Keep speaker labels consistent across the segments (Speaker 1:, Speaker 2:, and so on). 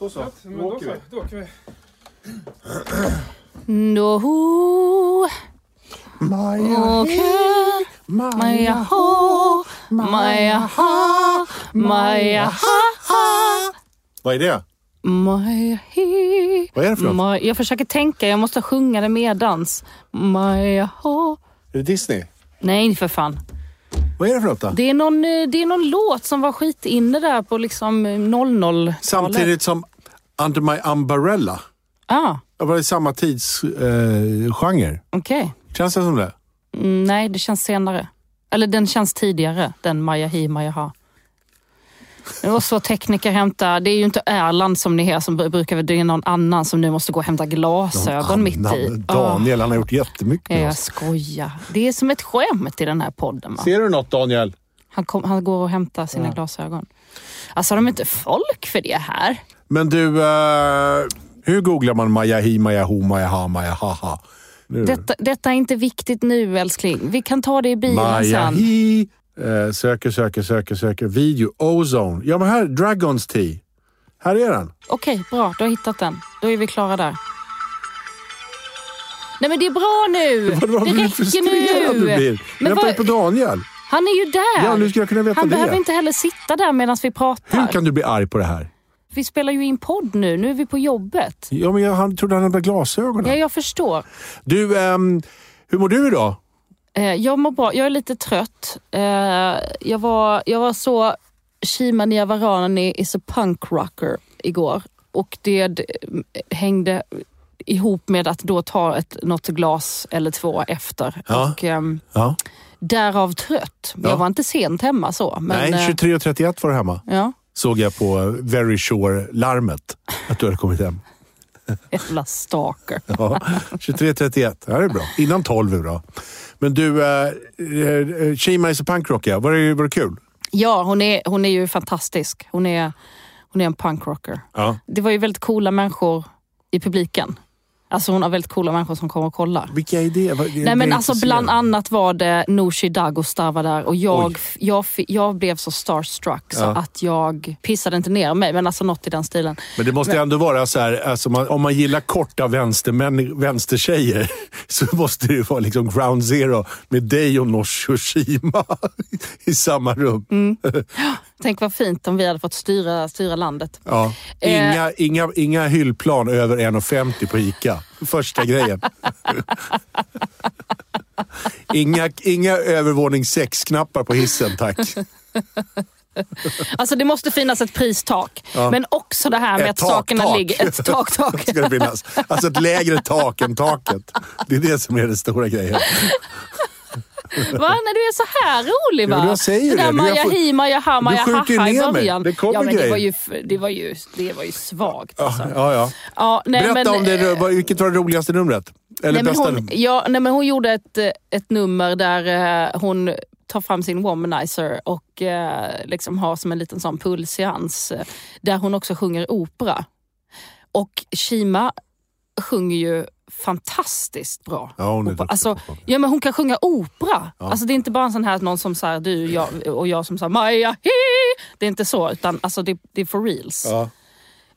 Speaker 1: Då så.
Speaker 2: Men
Speaker 1: Då
Speaker 2: då,
Speaker 1: åker
Speaker 2: så,
Speaker 1: vi.
Speaker 2: då åker vi.
Speaker 3: No,
Speaker 1: Maja,
Speaker 3: okay. Maja ha, Maja ha, Maja ha,
Speaker 1: Vad är det?
Speaker 3: Maja hi.
Speaker 1: Vad är det för något?
Speaker 3: Maja, jag försöker tänka, jag måste sjunga det medans. Maja ha.
Speaker 1: Är det Disney?
Speaker 3: Nej för fan.
Speaker 1: Vad är det för något då?
Speaker 3: Det är någon, eh, det är någon låt som var skitinne där på liksom 00-talet.
Speaker 1: Samtidigt som Under My Umbrella.
Speaker 3: Ah,
Speaker 1: Det var det samma tidsgenre? Eh,
Speaker 3: okej.
Speaker 1: Känns det som det?
Speaker 3: Mm, nej, det känns senare. Eller den känns tidigare, den Maja hi, Maja ha. Och så tekniker hämta, det är ju inte Erland som ni är som brukar, det är någon annan som nu måste gå och hämta glasögon mitt i.
Speaker 1: Annan- Daniel, han har gjort jättemycket
Speaker 3: Ja,
Speaker 1: med
Speaker 3: jag
Speaker 1: oss.
Speaker 3: skojar. Det är som ett skämt i den här podden. Va?
Speaker 1: Ser du något Daniel?
Speaker 3: Han, kom, han går och hämtar sina glasögon. Alltså har de inte folk för det här?
Speaker 1: Men du, eh, hur googlar man Maja hi, Maja ho, Maja ha, Maja ha ha? Nu.
Speaker 3: Detta, detta är inte viktigt nu älskling. Vi kan ta det i bilen sen.
Speaker 1: hi. Eh, söker, söker, söker, söker. Video. Ozone. Ja men här, Dragons Tea. Här är den.
Speaker 3: Okej, bra. Du har hittat den. Då är vi klara där. Nej men det är bra nu!
Speaker 1: Vadå,
Speaker 3: det räcker
Speaker 1: frustrerad
Speaker 3: nu!
Speaker 1: du blir.
Speaker 3: Men
Speaker 1: Vänta
Speaker 3: vad-
Speaker 1: på Daniel.
Speaker 3: Han är ju där!
Speaker 1: Ja, nu ska jag kunna veta
Speaker 3: Han
Speaker 1: det.
Speaker 3: behöver inte heller sitta där medan vi pratar.
Speaker 1: Hur kan du bli arg på det här?
Speaker 3: Vi spelar ju in podd nu. Nu är vi på jobbet.
Speaker 1: Ja, men jag han trodde han hade glasögonen.
Speaker 3: Ja, jag förstår.
Speaker 1: Du, ehm, hur mår du idag?
Speaker 3: Eh, jag mår bra. Jag är lite trött. Eh, jag, var, jag var så Shima Niavarani is a punk rocker igår. Och det d- hängde ihop med att då ta ett, något glas eller två efter.
Speaker 1: Ja.
Speaker 3: Och, ehm,
Speaker 1: Ja.
Speaker 3: därav trött.
Speaker 1: Ja.
Speaker 3: Jag var inte sent hemma så. Men,
Speaker 1: Nej,
Speaker 3: eh,
Speaker 1: 23.31 var du hemma.
Speaker 3: Ja,
Speaker 1: Såg jag på Very Sure-larmet att du hade kommit hem.
Speaker 3: jävla stalker.
Speaker 1: Ja, 23.31. Ja, det är bra. Innan 12 är bra. Men du, eh, eh, Shima is a punkrock, ja. Var det, var det kul?
Speaker 3: Ja, hon är, hon är ju fantastisk. Hon är, hon är en punkrocker.
Speaker 1: Ja.
Speaker 3: Det var ju väldigt coola människor i publiken. Alltså hon har väldigt coola människor som kommer och kollar.
Speaker 1: Vilka är det? Vad-
Speaker 3: Nej men alltså bland annat var det Nooshi Dagostar var där och jag, jag, jag blev så starstruck så
Speaker 1: Ja.
Speaker 3: att jag pissade inte ner mig. Men alltså något i den stilen.
Speaker 1: Men det måste ändå vara så här, alltså man, om man gillar korta vänstermän, vänstertjejer så måste det ju vara liksom ground zero med dig och Nooshi Shima i samma rum.
Speaker 3: Mm. Tänk vad fint om vi hade fått styra, styra landet.
Speaker 1: Ja.
Speaker 3: Eh.
Speaker 1: Inga, inga, inga hyllplan över 1,50 på ICA. Första grejen. Inga, inga övervåning 6-knappar på hissen, tack.
Speaker 3: Alltså det måste finnas ett pristak. Men också det här med
Speaker 1: Ett
Speaker 3: att
Speaker 1: tak,
Speaker 3: sakerna
Speaker 1: tak.
Speaker 3: ligger... Ett tak, tak.
Speaker 1: Ska det finnas. Alltså ett lägre tak än taket. Det är det som är den stora grejen.
Speaker 3: Va? När du är så här rolig va?
Speaker 1: Ja, jag säger
Speaker 3: det där
Speaker 1: det. Du, jag
Speaker 3: Maja
Speaker 1: får-
Speaker 3: hi, Maja ha, Maja
Speaker 1: Du
Speaker 3: ha
Speaker 1: skjuter
Speaker 3: ha i
Speaker 1: ner mig.
Speaker 3: början.
Speaker 1: Det kommer
Speaker 3: ja, men det var, ju, det, var ju, det var ju svagt alltså.
Speaker 1: Ja, ja.
Speaker 3: Ja, nej,
Speaker 1: Berätta
Speaker 3: men,
Speaker 1: om det.
Speaker 3: eh,
Speaker 1: Vilket var det roligaste numret? Eller
Speaker 3: nej,
Speaker 1: bästa
Speaker 3: hon,
Speaker 1: numret?
Speaker 3: ja, nej, men hon gjorde ett, eh, ett nummer där eh, hon tar fram sin womanizer och eh, liksom har som en liten sån pulsseans där hon också sjunger opera. Och Shima sjunger ju fantastiskt bra.
Speaker 1: Ja, hon är
Speaker 3: Alltså, ja, men hon kan sjunga opera. Alltså, det är inte bara en sån här någon som säger du jag, och jag som säger Maja hi. Det är inte så, utan alltså, det, det är for reals.
Speaker 1: Ja.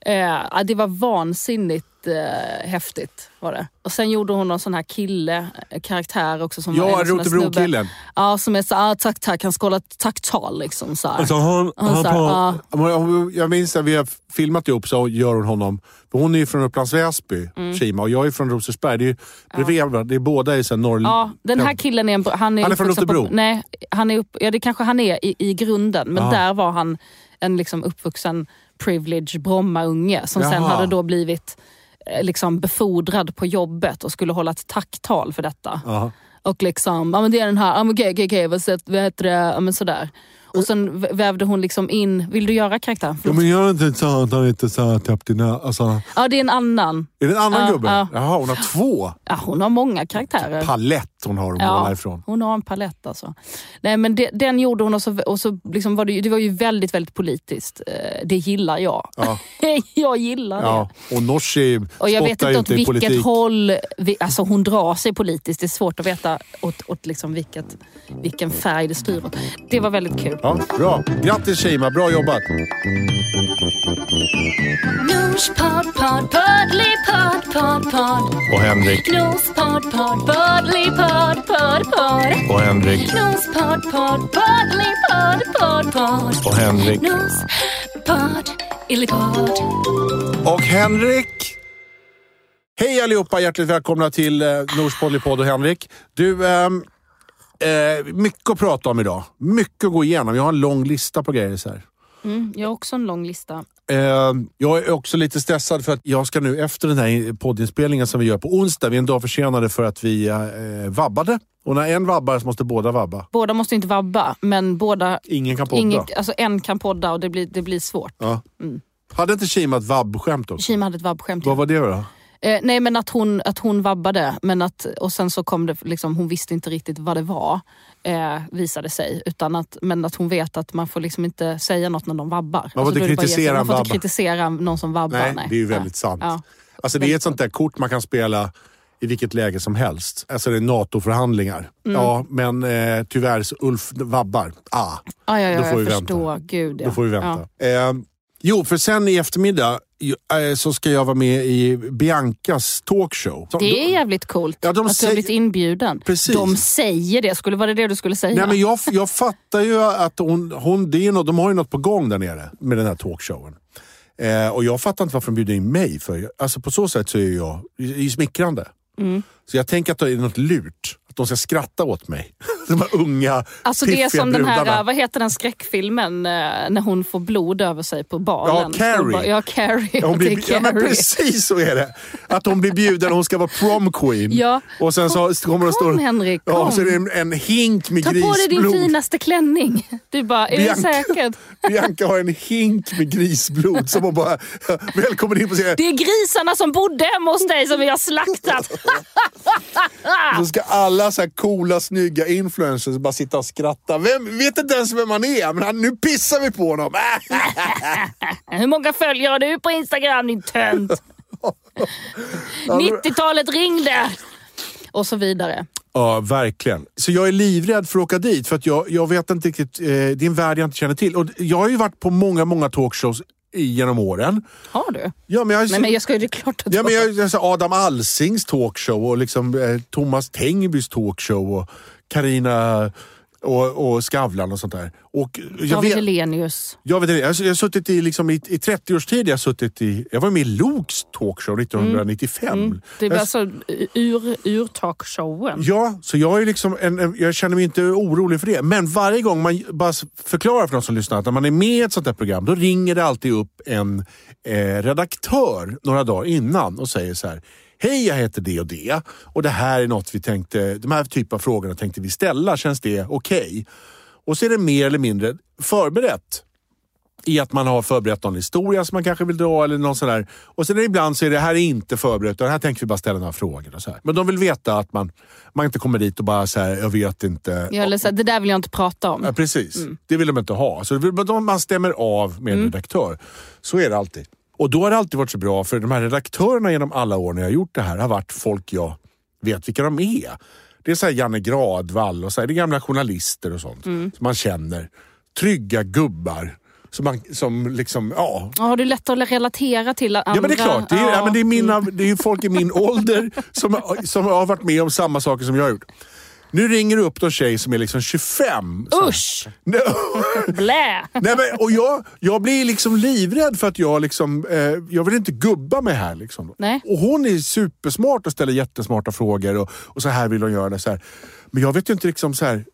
Speaker 3: Eh, ja, det var vansinnigt eh, häftigt. Var det. Och Sen gjorde hon någon sån här kille, eh, karaktär också. Som
Speaker 1: Ja. Rotebro-killen.
Speaker 3: Ja, som är så ah, tack tack, han ska hålla taktal liksom. Så.
Speaker 1: Alltså han,
Speaker 3: Han
Speaker 1: han
Speaker 3: sa,
Speaker 1: tar,
Speaker 3: ja.
Speaker 1: Jag minns att vi har filmat ihop så gör hon honom. För hon är ju från Upplands Väsby,
Speaker 3: Mm.
Speaker 1: Shima, och jag är från Rosersberg. Det är ju bredvid varandra. Det är båda i norr...
Speaker 3: Ja, den här killen är en, han är,
Speaker 1: Han är från Rotebro.
Speaker 3: Nej, han är upp, ja, det kanske han är i, i grunden. Men
Speaker 1: Ja.
Speaker 3: där var han en liksom uppvuxen privilege Bromma-unge som sen
Speaker 1: Jaha.
Speaker 3: hade då blivit liksom befordrad på jobbet och skulle hålla ett tacktal för detta.
Speaker 1: Ja.
Speaker 3: Och liksom, ja men det är den här, ja men okej okej okej, vad heter det, ja men sådär. Och sen vävde hon liksom in, vill du göra karaktären?
Speaker 1: Ja, men gör inte så att han täppt i nä- alltså,
Speaker 3: Ja det är en annan.
Speaker 1: Är det en annan
Speaker 3: Ja,
Speaker 1: gubbe?
Speaker 3: ja.
Speaker 1: Jaha, hon har två.
Speaker 3: Ja, hon har många karaktärer.
Speaker 1: Palett hon har hon
Speaker 3: Ja,
Speaker 1: målar ifrån.
Speaker 3: hon har en palett alltså. Nej men det, den gjorde hon och så, och så liksom var det, det var ju väldigt, väldigt politiskt. Eh, Det gillar jag.
Speaker 1: Ja.
Speaker 3: jag gillar det.
Speaker 1: Ja. Och Nooshi
Speaker 3: Och jag vet
Speaker 1: spottar
Speaker 3: inte åt vilket
Speaker 1: politik.
Speaker 3: håll vi, alltså hon drar sig politiskt. Det är svårt att veta åt, åt liksom vilket, vilken färg det styr åt. Det var väldigt kul.
Speaker 1: Ja, bra. Grattis Shima, bra jobbat.
Speaker 4: Nu
Speaker 2: Norspodd, podd, poddlypodd, podd, podd.
Speaker 1: Och Henrik.
Speaker 2: Nospodd, podd, poddlypodd, podd, podd.
Speaker 1: Och Henrik.
Speaker 2: Nospodd, podd, poddlypodd, podd, podd.
Speaker 1: Och Henrik.
Speaker 2: Nospodd, illipodd.
Speaker 1: Och Henrik. Hej allihopa, hjärtligt välkomna till eh, Nors Podd och Henrik. Du, ehm, eh, mycket att prata om idag. Mycket att gå igenom. Jag har en lång lista på grejer. Så här.
Speaker 3: Mm, jag har också en lång lista.
Speaker 1: Eh, jag är också lite stressad för att jag ska nu efter den här poddinspelningen som vi gör på onsdag, vi är en dag försenade för att vi eh, vabbade. Och när en vabbar så måste båda vabba.
Speaker 3: Båda måste inte vabba, men båda...
Speaker 1: Ingen kan podda.
Speaker 3: Ingen, alltså en kan podda och det blir, det blir svårt.
Speaker 1: Ja. Hade inte Kima ett vabbskämt också?
Speaker 3: Kima hade ett vabbskämt.
Speaker 1: Vad var det då?
Speaker 3: Eh, nej men att hon, att hon vabbade, men att, och sen så kom det, liksom, hon visste inte riktigt vad det var, eh, visade sig. Utan att, men att hon vet att man får liksom inte säga något när de vabbar. Alltså,
Speaker 1: Man får inte
Speaker 3: ge sig.
Speaker 1: kritisera
Speaker 3: Man får inte kritisera någon som vabbar.
Speaker 1: Nej, det är ju väldigt sant.
Speaker 3: Ja.
Speaker 1: Alltså det är ett sånt där kort man kan spela i vilket läge som helst. Alltså det är NATO-förhandlingar.
Speaker 3: Mm.
Speaker 1: Ja, men eh, tyvärr så Ulf vabbar. Ah,
Speaker 3: Ja, ja, ja,
Speaker 1: Då får vi
Speaker 3: jag
Speaker 1: vänta.
Speaker 3: förstår. Gud, ja.
Speaker 1: då får vi vänta. Eh, jo, för sen i eftermiddag så ska jag vara med i Biancas talkshow.
Speaker 3: Det är jävligt coolt
Speaker 1: Ja, de
Speaker 3: att du
Speaker 1: säger-
Speaker 3: har blivit inbjuden.
Speaker 1: Precis.
Speaker 3: De säger det. Skulle vara det det du skulle säga?
Speaker 1: Nej, men jag, jag fattar ju att hon, hon, det är något, de har ju något på gång där nere med den här talkshowen. Eh, och jag fattar inte varför de bjuder in mig. För, alltså på så sätt så är jag, är smickrande.
Speaker 3: Mm.
Speaker 1: Så jag tänker att det är något lurt. Att de ska skratta åt mig. De här unga,
Speaker 3: Alltså det är som den här,
Speaker 1: brudarna.
Speaker 3: vad heter den skräckfilmen eh, när hon får blod över sig på balen?
Speaker 1: Ja, Carrie.
Speaker 3: Bara- Ja, Carrie.
Speaker 1: Ja, hon
Speaker 3: det
Speaker 1: blir, ja, men precis så är det. Att hon blir bjuden och hon ska vara prom queen.
Speaker 3: Ja.
Speaker 1: Och sen så kommer det
Speaker 3: Kom
Speaker 1: stå...
Speaker 3: Henrik,
Speaker 1: Ja,
Speaker 3: kom.
Speaker 1: så är det en, en hink med
Speaker 3: Ta på dig din
Speaker 1: grisblod.
Speaker 3: finaste klänning. Du bara, är det
Speaker 1: Bianca.
Speaker 3: säkert?
Speaker 1: Bianca har en hink med grisblod som hon bara... Välkommen in på scenen.
Speaker 3: Det är grisarna som bodde hemma hos dig som vi har slaktat.
Speaker 1: Så ska alla så här coola, snygga influencers bara sitta och skratta. Vem, vet inte ens vem man är, men han, nu pissar vi på honom.
Speaker 3: Hur många följare har du på Instagram din tönt? 90-talet ringde. Och så vidare.
Speaker 1: Ja, verkligen. Så jag är livrädd för att åka dit, för att jag, jag vet inte riktigt. Eh, det är en värld jag inte känner till. Och jag har ju varit på många, många talkshows genom åren.
Speaker 3: Har du?
Speaker 1: Ja, men jag,
Speaker 3: Nej men jag ska ju, det är klart att
Speaker 1: Ja, men jag, jag, så Adam Alsings talkshow och liksom, eh, Thomas Tengbys talkshow och Karina och, och Skavlan och sånt där. Och jag
Speaker 3: David
Speaker 1: vet,
Speaker 3: Helenius.
Speaker 1: jag, vet, jag, jag har suttit i, liksom, i, i 30 års tid. Jag, har suttit i, jag var med i Loks talkshow 1995.
Speaker 3: Det är
Speaker 1: Jag-
Speaker 3: alltså ur, ur talkshowen.
Speaker 1: Ja, så jag, är liksom en, jag känner mig inte orolig för det. Men varje gång man bara förklarar för de som lyssnar att när man är med i ett sånt här program, då ringer det alltid upp en eh, redaktör några dagar innan och säger så här. Hej, jag heter det och det och det här är något vi tänkte, de här typen av frågorna tänkte vi ställa. Känns det okej? Och så är det mer eller mindre förberett i att man har förberett någon historia som man kanske vill dra eller någon sån där. Och sen ibland så är det här är inte förberett utan här tänker vi bara ställa några frågor. Och så här. Men de vill veta att man, man inte kommer dit och bara säger jag vet inte.
Speaker 3: Ja, eller så, här, det där vill jag inte prata om.
Speaker 1: Ja, precis,
Speaker 3: Mm.
Speaker 1: det vill de inte ha. Så vill, man stämmer av med en redaktör. Så är det alltid. Och då har det alltid varit så bra för de här redaktörerna genom alla år när jag har gjort det här har varit folk jag vet vilka de är. Det är så Janne Gradvall och så här, det är gamla journalister och sånt
Speaker 3: Mm.
Speaker 1: som man känner. Trygga gubbar. Som, man, som liksom, ja,
Speaker 3: Ja, Har du lätt att relatera till andra?
Speaker 1: Ja men det är klart. Det är, ja. men det är, mina, det är folk i min ålder som, som har varit med om samma saker som jag har gjort. Nu ringer det upp någon tjej som är liksom 25. så.
Speaker 3: Usch! Blä!
Speaker 1: Nej, men, och jag, jag blir liksom livrädd för att jag liksom, eh, jag vill inte gubba mig här. Liksom.
Speaker 3: Nej.
Speaker 1: Och hon är supersmart och ställer jättesmarta frågor och, och så här vill hon göra det. Så här. Men jag vet ju inte liksom så här,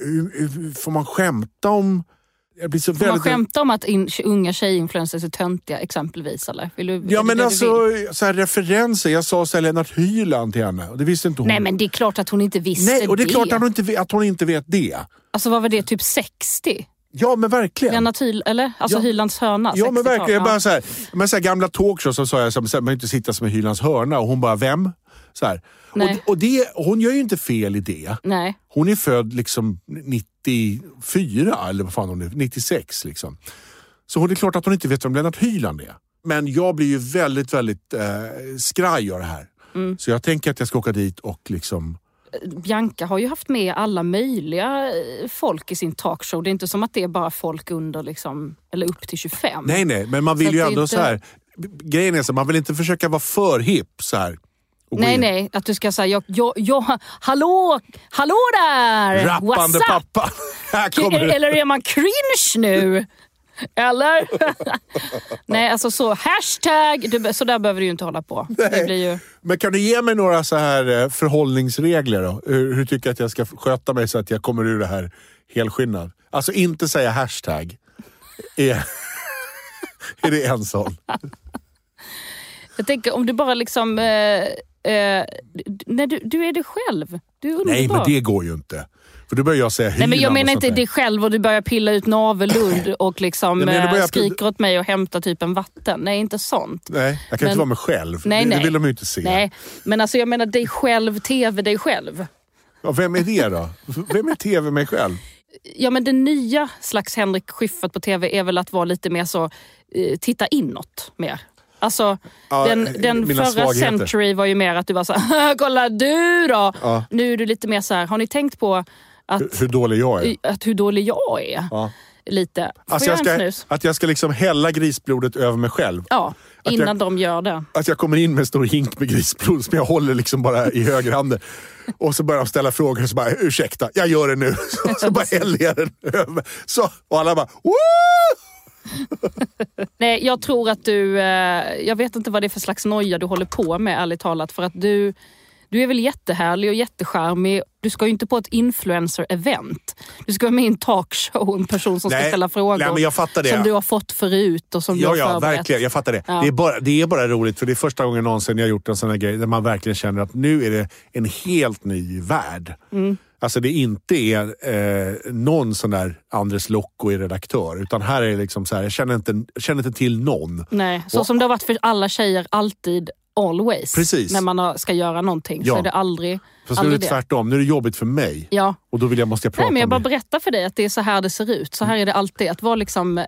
Speaker 1: hur, hur, får man skämta om... Jag blir så
Speaker 3: Får man
Speaker 1: väldigt...
Speaker 3: skämta om att in, unga tjejinfluencers är töntiga exempelvis? Eller? Vill du,
Speaker 1: Ja
Speaker 3: det
Speaker 1: men
Speaker 3: det
Speaker 1: alltså så här, referenser. Jag sa så här, Lennart Hyland till henne och det visste inte hon.
Speaker 3: Nej men det är klart att hon inte visste
Speaker 1: Nej, och det är
Speaker 3: det.
Speaker 1: klart att hon, inte, att hon inte vet det.
Speaker 3: Alltså vad var det, typ 60?
Speaker 1: Ja men verkligen.
Speaker 3: Lennart Hyl, eller? Alltså
Speaker 1: Ja.
Speaker 3: Hylands hörna?
Speaker 1: Ja men
Speaker 3: 60-tal,
Speaker 1: verkligen. Jag
Speaker 3: ja.
Speaker 1: bara så här, men så här, gamla talkshows så sa jag här, man inte sitta som i Hylands hörna och hon bara, vem? Så här. Och, och det, hon gör ju inte fel i det.
Speaker 3: Nej.
Speaker 1: Hon är född liksom 94 eller vad fan hon är, 96 liksom. Så hon är klart att hon inte vet vem Lennart Hyland är. Men jag blir ju väldigt, väldigt eh, skraj av det här.
Speaker 3: Mm.
Speaker 1: Så jag tänker att jag ska åka dit och liksom...
Speaker 3: Bianca har ju haft med alla möjliga eh, folk i sin talkshow. Det är inte som att det är bara folk under liksom, eller upp till 25.
Speaker 1: Nej, nej, men man vill
Speaker 3: Så
Speaker 1: ju
Speaker 3: det
Speaker 1: ändå
Speaker 3: inte-
Speaker 1: så här... grejen är så man vill inte försöka vara för hipp så här.
Speaker 3: Nej, nej, att du ska säga jag, jag, jag, hallå, hallå där!
Speaker 1: Rappande
Speaker 3: What's up?
Speaker 1: pappa. Här kommer det.
Speaker 3: Eller är man cringe nu? Eller? Nej, alltså så. Hashtag, du, så där behöver du ju inte hålla på. Det blir ju...
Speaker 1: Men kan du ge mig några så här eh, förhållningsregler då? Hur, hur tycker du att jag ska sköta mig så att jag kommer ur det här helskinnad? Alltså inte säga hashtag. Är, är det en sån?
Speaker 3: Jag tänker om du bara liksom... Eh, eh, nej, du, du är dig själv. Du är underbar.
Speaker 1: Nej, men det går ju inte. För då börjar jag säga
Speaker 3: Nej, men jag menar inte dig själv och du börjar pilla ut navellund och liksom
Speaker 1: du
Speaker 3: eh,
Speaker 1: börjar-
Speaker 3: skriker åt mig och hämtar typ en vatten. Nej, inte sånt.
Speaker 1: Nej, jag kan
Speaker 3: Men-
Speaker 1: inte vara mig själv.
Speaker 3: Nej,
Speaker 1: det,
Speaker 3: nej.
Speaker 1: det vill de ju inte se.
Speaker 3: Nej, men alltså jag menar dig själv, TV dig själv.
Speaker 1: Ja, vem är det då? Vem är TV mig själv?
Speaker 3: Ja men den nya slags Henrik Schyffert på TV är väl att vara lite mer så, eh, titta inåt mer. Alltså
Speaker 1: Ja,
Speaker 3: den,
Speaker 1: eh,
Speaker 3: den förra
Speaker 1: svagheter.
Speaker 3: Century var ju mer att du var så här, kolla du då!
Speaker 1: Ja.
Speaker 3: Nu är du lite mer så här, har ni tänkt på att,
Speaker 1: Hur, hur dålig jag är.
Speaker 3: att hur dålig jag är?
Speaker 1: Ja.
Speaker 3: Lite. Får
Speaker 1: Alltså
Speaker 3: jag
Speaker 1: jag ska,
Speaker 3: snus?
Speaker 1: att jag ska liksom hälla grisblodet över mig själv.
Speaker 3: Ja,
Speaker 1: att
Speaker 3: innan
Speaker 1: jag-
Speaker 3: de gör det.
Speaker 1: Att jag kommer in med en stor hink med grisblod som jag håller liksom bara i högerhanden. Och så börjar de ställa frågor och så bara, ursäkta, jag gör det nu. Så, så bara häller jag den över. Så, och alla bara, Woo!
Speaker 3: Nej, jag tror att du... Eh, jag vet inte vad det är för slags noja du håller på med ärligt talat. För att du, du är väl jättehärlig och jättecharmig. Du ska ju inte på ett influencer-event. Du ska vara med i en talkshow, en person som ska
Speaker 1: Nej,
Speaker 3: ställa frågor.
Speaker 1: nej, men jag fattar det.
Speaker 3: Som du har fått förut och som du
Speaker 1: Ja,
Speaker 3: har
Speaker 1: ja,
Speaker 3: förberett.
Speaker 1: verkligen. Jag fattar det.
Speaker 3: Ja.
Speaker 1: Det, är bara, det är bara roligt, för det är första gången någonsin jag har gjort en sån här grej där man verkligen känner att nu är det en helt ny värld.
Speaker 3: Mm.
Speaker 1: Alltså det inte är eh, någon sån där Andres Locko i redaktör, utan här är det liksom så här, jag känner inte, känner inte till någon.
Speaker 3: Nej, så
Speaker 1: Och-
Speaker 3: som det har varit för alla tjejer alltid, always.
Speaker 1: Precis.
Speaker 3: När man ska göra någonting så
Speaker 1: Ja.
Speaker 3: är det aldrig,
Speaker 1: Fast nu är det tvärtom, nu är det jobbigt för mig.
Speaker 3: Ja.
Speaker 1: Och då vill jag, måste jag prata
Speaker 3: Nej, men jag bara berättar för dig att det är så här det ser ut. Så här är det alltid. Att vara liksom... Eh,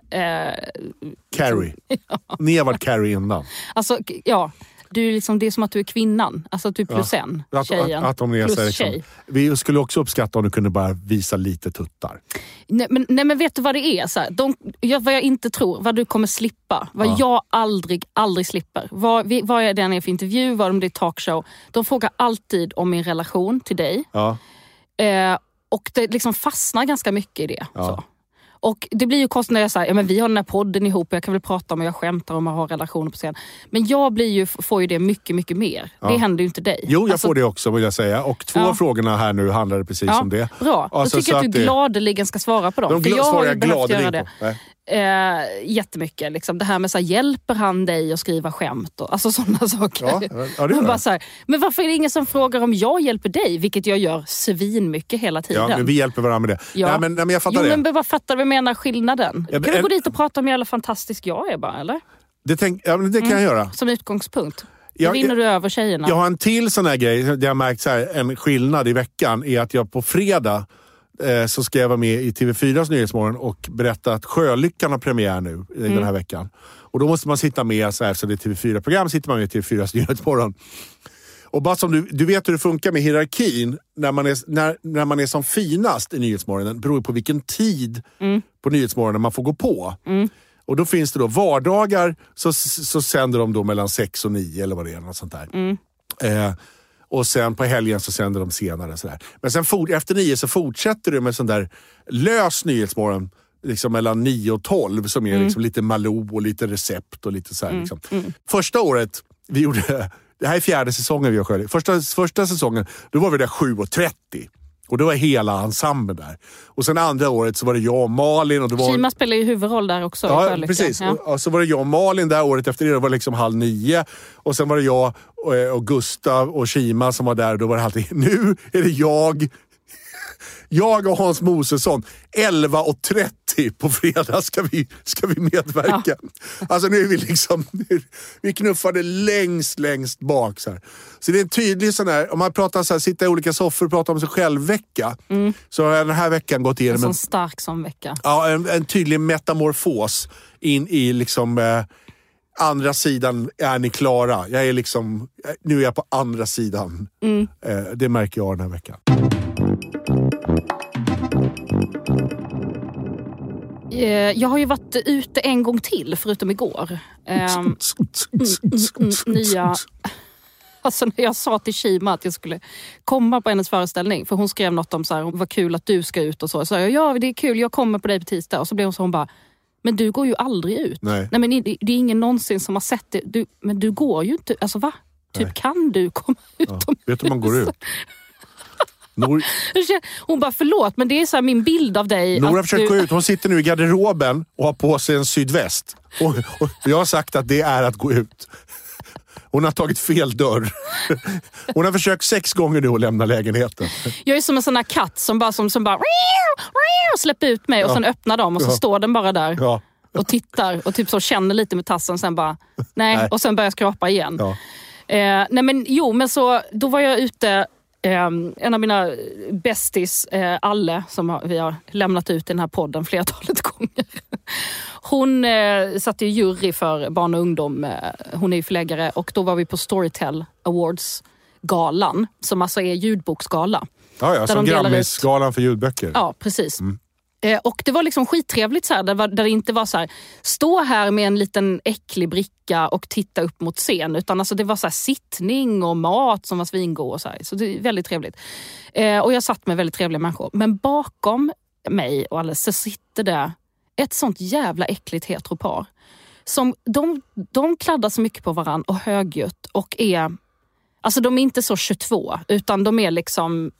Speaker 1: Carrie. Ni har varit Carrie innan.
Speaker 3: Alltså, ja. Du är liksom, det är som att du är kvinnan. Alltså att du är plus en.
Speaker 1: Att,
Speaker 3: Tjejen.
Speaker 1: att, att är
Speaker 3: plus
Speaker 1: liksom,
Speaker 3: tjej.
Speaker 1: vi skulle också uppskatta om du kunde bara visa lite tuttar.
Speaker 3: Nej men, nej men vet du vad det är? Så här, de, jag, vad jag inte tror, vad du kommer slippa. Vad
Speaker 1: Ja.
Speaker 3: jag aldrig, aldrig slipper. Vad, vi- vad är det än är för intervju, vad om det är talkshow. De frågar alltid om min relation till dig.
Speaker 1: Ja.
Speaker 3: Eh, och det liksom fastnar ganska mycket i det.
Speaker 1: Ja.
Speaker 3: Och Det blir ju konstigt när jag säger ja, men vi har den här podden ihop och jag kan väl prata om och jag skämtar om att ha relationer på scen. Men jag blir ju, får ju det mycket, mycket mer.
Speaker 1: Ja.
Speaker 3: Det händer ju inte dig.
Speaker 1: Jo, jag
Speaker 3: Alltså,
Speaker 1: får det också vill jag säga. Och två
Speaker 3: Ja.
Speaker 1: av frågorna här nu handlade precis
Speaker 3: Ja,
Speaker 1: om det.
Speaker 3: Bra,
Speaker 1: Alltså,
Speaker 3: då tycker jag att du
Speaker 1: det-
Speaker 3: gladeligen ska svara på dem.
Speaker 1: De
Speaker 3: för jag har ju behövt göra det. Eh, jättemycket. Liksom. Det här med så här, hjälper han dig att skriva skämt? Och, alltså sådana saker.
Speaker 1: Ja, ja, det
Speaker 3: bara så här, men varför är det ingen som frågar om jag hjälper dig? Vilket jag gör svinmycket hela tiden.
Speaker 1: Ja, men vi hjälper varandra med det.
Speaker 3: Ja.
Speaker 1: Nej, men, nej, men jag fattar
Speaker 3: jo,
Speaker 1: det.
Speaker 3: men vad fattar du vad menar skillnaden?
Speaker 1: Ja, men-
Speaker 3: kan vi gå dit och prata om hur jävla fantastisk jag är bara, eller?
Speaker 1: Det, tänk, ja, det kan jag göra.
Speaker 3: Som utgångspunkt.
Speaker 1: Jag-
Speaker 3: vinner du över tjejerna.
Speaker 1: Jag har en till sån här grej, där jag märkt så här, en skillnad i veckan, är att jag på fredag eh, så ska jag vara med i TV4s Nyhetsmorgon och berätta att Sjölyckan har premiär nu i
Speaker 3: Mm.
Speaker 1: den här veckan. Och då måste man sitta med, så här, så det är TV4-program, sitter man med i TV4s Nyhetsmorgon. Och bara som du, du vet hur det funkar med hierarkin när man är, när, när man är som finast i Nyhetsmorgonen beror på vilken tid
Speaker 3: Mm.
Speaker 1: på Nyhetsmorgonen man får gå på. Och då finns det då vardagar så, så sänder de då mellan 6 och 9 eller vad det är. Något sånt där.
Speaker 3: Mm.
Speaker 1: Eh, och sen på helgen så sänder de senare. Sådär. Men sen for, efter 9 så fortsätter du med sån där lös Nyhetsmorgon. Liksom mellan 9 och 12 som är liksom lite Malou och lite recept och lite så här, liksom. Första året vi gjorde, det här är fjärde säsongen vi har Sjölig. Första, första säsongen, då var vi där 7.30. Och då var hela ensemblen där. Och sen andra året så var det jag och Malin. Och det var,
Speaker 3: Kima spelar ju huvudroll där också.
Speaker 1: Ja, precis.
Speaker 3: Ja.
Speaker 1: Och, och så var det jag och Malin där året efter det. Det var liksom halv nio. Och sen var det jag och, eh, och Gustav och Kima som var där. Då var det alltid, nu är det jag, jag och Hans Mosesson. 11.30 på fredag ska vi, ska vi medverka. Alltså nu är vi liksom, vi knuffade längst, längst bak. Så, här. så det är en tydlig sån här, om man pratar så här, sitta i olika soffor och prata om sig själv-vecka. Så har den här veckan gått
Speaker 3: En
Speaker 1: igenom en
Speaker 3: sån stark som vecka.
Speaker 1: Ja, en, en tydlig metamorfos in i liksom eh, andra sidan är ni klara. Jag är liksom, eh, nu är jag på andra sidan. Eh, det märker jag den här veckan.
Speaker 3: Jag har ju varit ute en gång till, förutom igår. Ehm, mm, nya... Alltså när jag sa till Shima att jag skulle komma på hennes föreställning, för hon skrev något om så här, vad kul att du ska ut och så. Så jag, ja det är kul, jag kommer på dig på tisdag. Och så blev hon så, hon bara, men du går ju aldrig ut.
Speaker 1: Nej.
Speaker 3: Nej men det, det är ingen någonsin som har sett det. Du, men du går ju inte, alltså va? Typ
Speaker 1: Nej.
Speaker 3: kan du komma
Speaker 1: Ja.
Speaker 3: utomhus?
Speaker 1: Vet du hur man går ut? Nor
Speaker 3: Hon bara, förlåt men det är så här min bild av dig.
Speaker 1: Nora försöker
Speaker 3: du...
Speaker 1: gå ut. Hon sitter nu i garderoben och har på sig en sydväst. Och, och jag har sagt att det är att gå ut. Hon har tagit fel dörr. Hon har försökt sex gånger nu att lämna lägenheten.
Speaker 3: Jag är som en sån här katt som bara, som, som bara släpper ut mig och
Speaker 1: Ja.
Speaker 3: sen öppnar dem och så
Speaker 1: Ja.
Speaker 3: står den bara där
Speaker 1: Ja,
Speaker 3: och tittar och typ så känner lite med tassen sen bara nej,
Speaker 1: Nej.
Speaker 3: och sen börjar skrapa igen.
Speaker 1: ja.
Speaker 3: Eh, nej men jo, men så då var jag ute Eh, en av mina bästis, eh, Alle, som har, vi har lämnat ut i den här podden flertalet gånger. Hon eh, satt i jury för barn och ungdom. Eh, hon är ju förläggare och då var vi på Storytel Awards-galan, som alltså är ljudboksgala.
Speaker 1: ja, ja som
Speaker 3: de
Speaker 1: Grammisgalan för ljudböcker.
Speaker 3: Ja, precis. Eh, Eh, och det var liksom skittrevligt så här, där, där det inte var så här, stå här med en liten äcklig bricka och titta upp mot scen. Utan alltså det var så här, sittning och mat som var svingod. Och så, här. så det är väldigt trevligt. Eh, och jag satt med väldigt trevliga människor. Men bakom mig och alla så sitter det ett sånt jävla äckligt heteropar. Som, de, de kladdar så mycket på varann och högljutt och är... Alltså de är inte så 22 utan de är liksom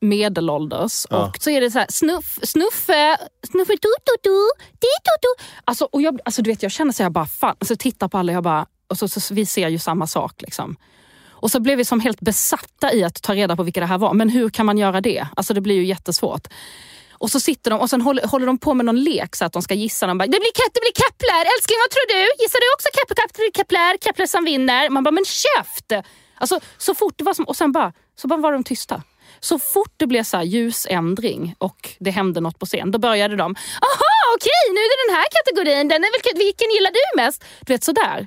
Speaker 3: medelålders.
Speaker 1: Ja.
Speaker 3: Och så är det så här, snuff, snuffe, snuffe, du, du, du, di, du, du. Alltså, och jag, alltså du vet, jag känner så jag bara, fan, alltså, tittar på alla jag bara, och så, så, vi ser ju samma sak. Liksom. Och så blev vi som helt besatta i att ta reda på vilka det här var. Men hur kan man göra det? Alltså det blir ju jättesvårt. Och så sitter de och sen håller, håller de på med någon lek så att de ska gissa. De bara, det blir, det blir Kepler, älskling vad tror du? Gissar du också Kepler? Kepler, Kepler, Kepler som vinner? Man bara, men käft! Alltså, så fort det var som, och sen bara, så bara var de tysta. Så fort det blev så här ljusändring och det hände något på scen, då började de, aha okej nu är det den här kategorin, den är väl, vilken gillar du mest? Du vet sådär.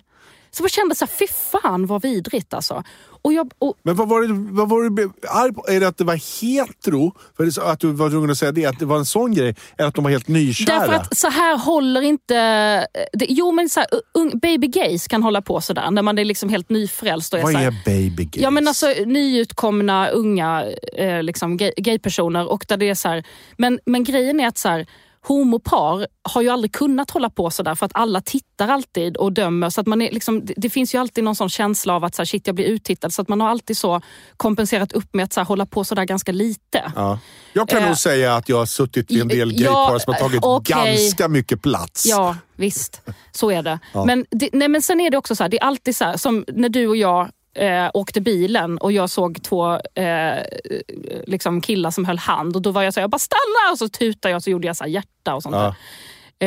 Speaker 3: Så jag kände så här, fy fan vad vidrigt alltså. Och jag, och,
Speaker 1: Men vad var det, vad var du arg på? Är det att det var hetero? För att du var tvungen att säga det, att det var en sån grej? Eller att de var helt nykära?
Speaker 3: Därför att så här håller inte... Det, jo men så här, un, baby gays kan hålla på sådär när man är liksom helt nyfrälst. Och är
Speaker 1: vad
Speaker 3: så här,
Speaker 1: är baby gays?
Speaker 3: Ja men alltså nyutkomna unga eh, liksom, gay, gaypersoner. Och där det är så här, men, men grejen är att så här, homopar har ju aldrig kunnat hålla på sådär för att alla tittar alltid och dömer. Så att man är liksom, det, finns ju alltid någon sån känsla av att så här, shit jag blir uttittad. Så att man har alltid så kompenserat upp med att så här, hålla på sådär ganska lite.
Speaker 1: Ja. Jag kan
Speaker 3: Eh,
Speaker 1: nog säga att jag har suttit vid en del
Speaker 3: ja,
Speaker 1: gaypar som har tagit
Speaker 3: okej.
Speaker 1: ganska mycket plats.
Speaker 3: Ja, visst. Så är det.
Speaker 1: Ja.
Speaker 3: Men, det, nej, men sen är det också så här, det är alltid så här, som när du och jag eh, åkte bilen och jag såg två eh, liksom killar som höll hand och då var jag så här, jag bara stanna och så tutade jag och så gjorde jag så här hjärta och sånt
Speaker 1: Ja.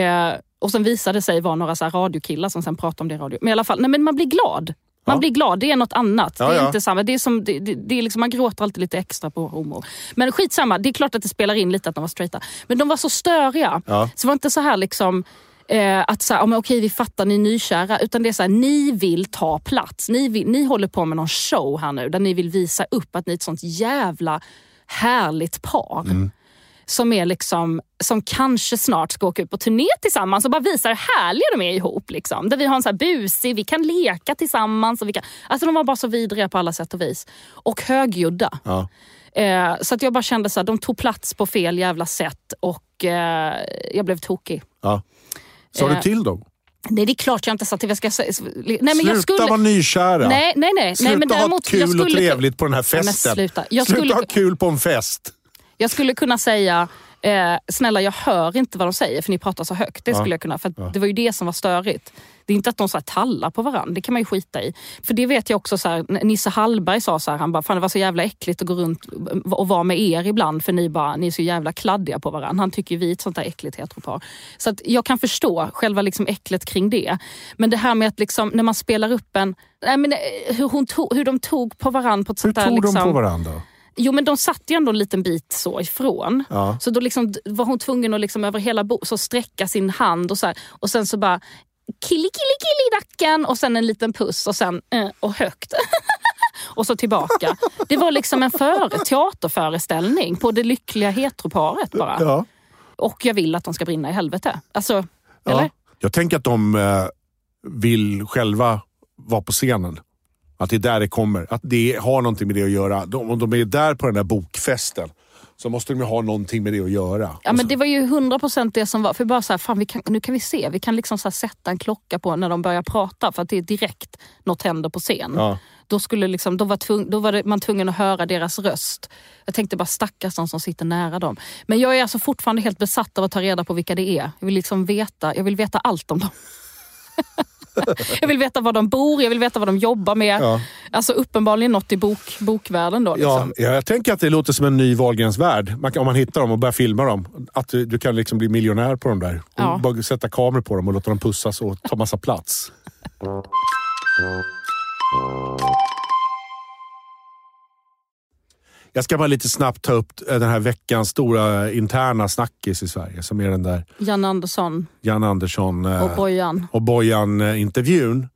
Speaker 3: Eh, och sen visade det sig vara några så här radiokillar som sen pratade om det i radio. Men i alla fall, nej, men man blir glad. Man
Speaker 1: Ja.
Speaker 3: blir glad, det är något annat.
Speaker 1: Ja,
Speaker 3: det är
Speaker 1: ja.
Speaker 3: inte samma. Det är som, det, det, det är liksom, man gråter alltid lite extra på homo. Men skitsamma, det är klart att det spelar in lite att de var straighta. Men de var så störiga. Så det var inte så här liksom eh, att så här, ja, men okej vi fattar ni är nykära. Utan det är så här, ni vill ta plats. Ni, vill, ni håller på med någon show här nu där ni vill visa upp att ni är ett sånt jävla härligt par. Som, är liksom, som kanske snart ska åka ut på turné tillsammans och bara visar hur härliga de är ihop. Liksom. Där vi har en så här busig, vi kan leka tillsammans. Och vi kan, alltså de var bara så vidriga på alla sätt och vis. Och högljudda.
Speaker 1: Ja.
Speaker 3: Eh, så att jag bara kände att de tog plats på fel jävla sätt och eh, jag blev tokig.
Speaker 1: Ja. Sa du
Speaker 3: Eh,
Speaker 1: till dem?
Speaker 3: Nej, det är klart jag inte sa till jag ska säga. Nej, men
Speaker 1: Sluta
Speaker 3: jag skulle...
Speaker 1: vara nykära.
Speaker 3: Nej, nej, nej.
Speaker 1: Sluta
Speaker 3: nej men däremot,
Speaker 1: ha kul
Speaker 3: jag skulle...
Speaker 1: och trevligt på den här
Speaker 3: Nej,
Speaker 1: festen.
Speaker 3: sluta. Jag
Speaker 1: sluta
Speaker 3: skulle-
Speaker 1: ha kul på en fest.
Speaker 3: Jag skulle kunna säga, eh, snälla jag hör inte vad de säger för ni pratar så högt. Det
Speaker 1: Ja.
Speaker 3: skulle jag kunna, för att det var ju det som var störigt. Det är inte att de så här tallar på varandra, det kan man ju skita i. För det vet jag också, så här, Nisse Hallberg sa så här, han bara, fan det var så jävla äckligt att gå runt och vara med er ibland för ni, bara, ni är så jävla kladdiga på varandra. Han tycker ju vi är ett sånt där äckligt heteropar. Så att jag kan förstå själva liksom äcklet kring det. Men det här med att liksom, när man spelar upp en, nej men, eh, hur, hon tog, hur de tog på varandra på ett
Speaker 1: Hur
Speaker 3: sånt där...
Speaker 1: tog
Speaker 3: liksom,
Speaker 1: de på varandra?
Speaker 3: Jo men de satt ju ändå en liten bit så ifrån.
Speaker 1: Ja.
Speaker 3: Så då liksom var hon tvungen att liksom över hela bo- så sträcka sin hand och, så här, och sen så bara killi killi killi i nacken och sen en liten puss och sen eh, och högt. och så tillbaka. Det var liksom en före, teaterföreställning på det lyckliga heteroparet bara.
Speaker 1: Ja.
Speaker 3: Och jag vill att de ska brinna i helvete. Alltså, eller?
Speaker 1: Ja. Jag tänker att de eh, vill själva vara på scenen. Att det är där det kommer. Att det har någonting med det att göra. De, om de är där på den där bokfesten så måste de ju ha någonting med det att göra.
Speaker 3: Ja, men det var ju 100% det som var. För bara så här, fan, vi kan, nu kan vi se. Vi kan liksom så sätta en klocka på när de börjar prata för att det är direkt något händer på scen.
Speaker 1: Ja.
Speaker 3: Då, skulle liksom, då, var tvung, då var det, man tvungen att höra deras röst. Jag tänkte bara stackars de som sitter nära dem. Men jag är alltså fortfarande helt besatt av att ta reda på vilka det är. Jag vill liksom veta, jag vill veta allt om dem. jag vill veta var de bor, jag vill veta vad de jobbar med.
Speaker 1: Ja.
Speaker 3: Alltså uppenbarligen något i bok, bokvärlden då.
Speaker 1: Ja,
Speaker 3: Liksom.
Speaker 1: ja, jag tänker att det låter som en ny Wahlgrens värld. Man kan, om man hittar dem och börjar filma dem. Att du, du kan liksom bli miljonär på dem där.
Speaker 3: Ja.
Speaker 1: Bara sätta kameror på dem och låta dem pussas och ta massa plats. Jag ska bara lite snabbt ta upp eh, den här veckans stora interna snackis i Sverige. Som är den där
Speaker 3: Jan Andersson
Speaker 1: Jan Andersson eh,
Speaker 3: och Bojan.
Speaker 1: och Bojan-intervjun.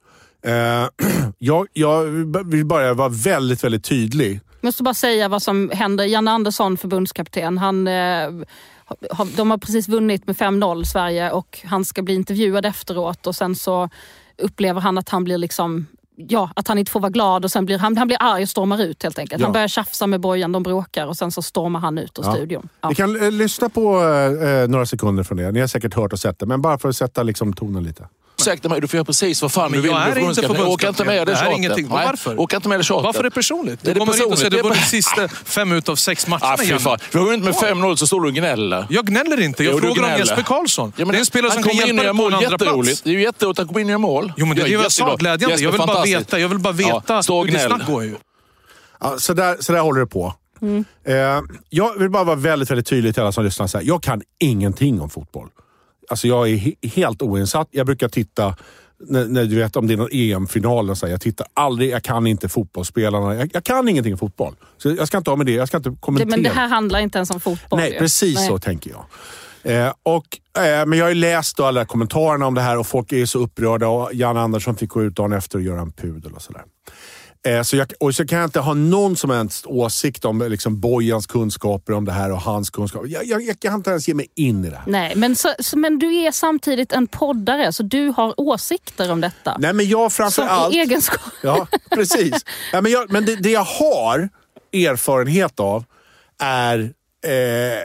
Speaker 1: Eh, jag, jag vill bara vara väldigt, väldigt tydlig.
Speaker 3: Jag måste bara säga vad som händer. Jan Andersson, förbundskapten, han, de har precis vunnit med 5-0 Sverige och han ska bli intervjuad efteråt och sen så upplever han att han blir liksom Ja, att han inte får vara glad och sen blir han, han blir arg och stormar ut helt enkelt.
Speaker 1: Ja.
Speaker 3: Han börjar tjafsa med Bojan, de bråkar och sen så stormar han ut ur
Speaker 1: Ja.
Speaker 3: studion. Ja.
Speaker 1: Vi kan eh, lyssna på eh, några sekunder från det. Ni har säkert hört och sett det, men bara för att sätta liksom, tonen lite.
Speaker 4: Ursäkta mig, du får göra precis vad fan
Speaker 5: Men
Speaker 4: du vill
Speaker 5: jag
Speaker 4: med
Speaker 5: är inte
Speaker 4: förbundskapten. Åka inte med det
Speaker 5: Det här är
Speaker 4: tjatet.
Speaker 5: ingenting.
Speaker 4: Nej,
Speaker 5: Varför?
Speaker 4: Åka inte med det tjatet.
Speaker 5: Varför är det personligt?
Speaker 4: Det är
Speaker 5: Du kommer hit och säger
Speaker 4: personligt.
Speaker 5: du
Speaker 4: Det
Speaker 5: vunnit sista fem utav sex matcherna
Speaker 4: Ah, fy fan. Vi har vunnit med 5-0 så står du och gnäller.
Speaker 5: Jag gnäller inte. Jag
Speaker 4: Jo, du
Speaker 5: frågar om. Jesper Karlsson.
Speaker 4: Ja, men
Speaker 5: det är en spelare som kan
Speaker 4: kommer in
Speaker 5: hjälpa dig på en
Speaker 4: mål.
Speaker 5: andra plats.
Speaker 4: Jätteroligt. Det är ju jätteroligt att han kommer in och gör mål.
Speaker 5: Jo, men det är det jag. Glädjande. Jag vill bara veta, jag vill bara veta hur ditt snack går ju.
Speaker 1: Ja, så, där, så där håller det på. Eh, jag vill bara vara väldigt, väldigt tydlig till alla som lyssnar. Så här, jag kan ingenting om fotboll. Alltså jag är he- helt oinsatt. Jag brukar titta, när, när du vet om det är någon EM-final, jag tittar aldrig, jag kan inte fotbollsspelarna. Jag, jag kan ingenting om fotboll. Så jag ska inte ha med det, jag ska inte kommentera.
Speaker 3: men det här handlar inte ens om fotboll.
Speaker 1: Nej,
Speaker 3: ju.
Speaker 1: precis
Speaker 3: Nej.
Speaker 1: så tänker jag. Eh, och, eh, men jag har ju läst alla kommentarerna om det här och folk är så upprörda. Och Jan Andersson fick gå ut dagen efter och göra en pudel och sådär. Eh, så jag, och så kan jag inte ha någon som helst åsikt om liksom Bojans kunskaper om det här och hans kunskaper. Jag, jag, jag kan inte ens ge mig in i det här.
Speaker 3: Nej, men, så, så, men du är samtidigt en poddare, så du har åsikter om detta.
Speaker 1: Nej, men jag framför
Speaker 3: Som
Speaker 1: allt...
Speaker 3: egenskap...
Speaker 1: Ja, precis. Ja, men jag, men det, det jag har erfarenhet av är eh,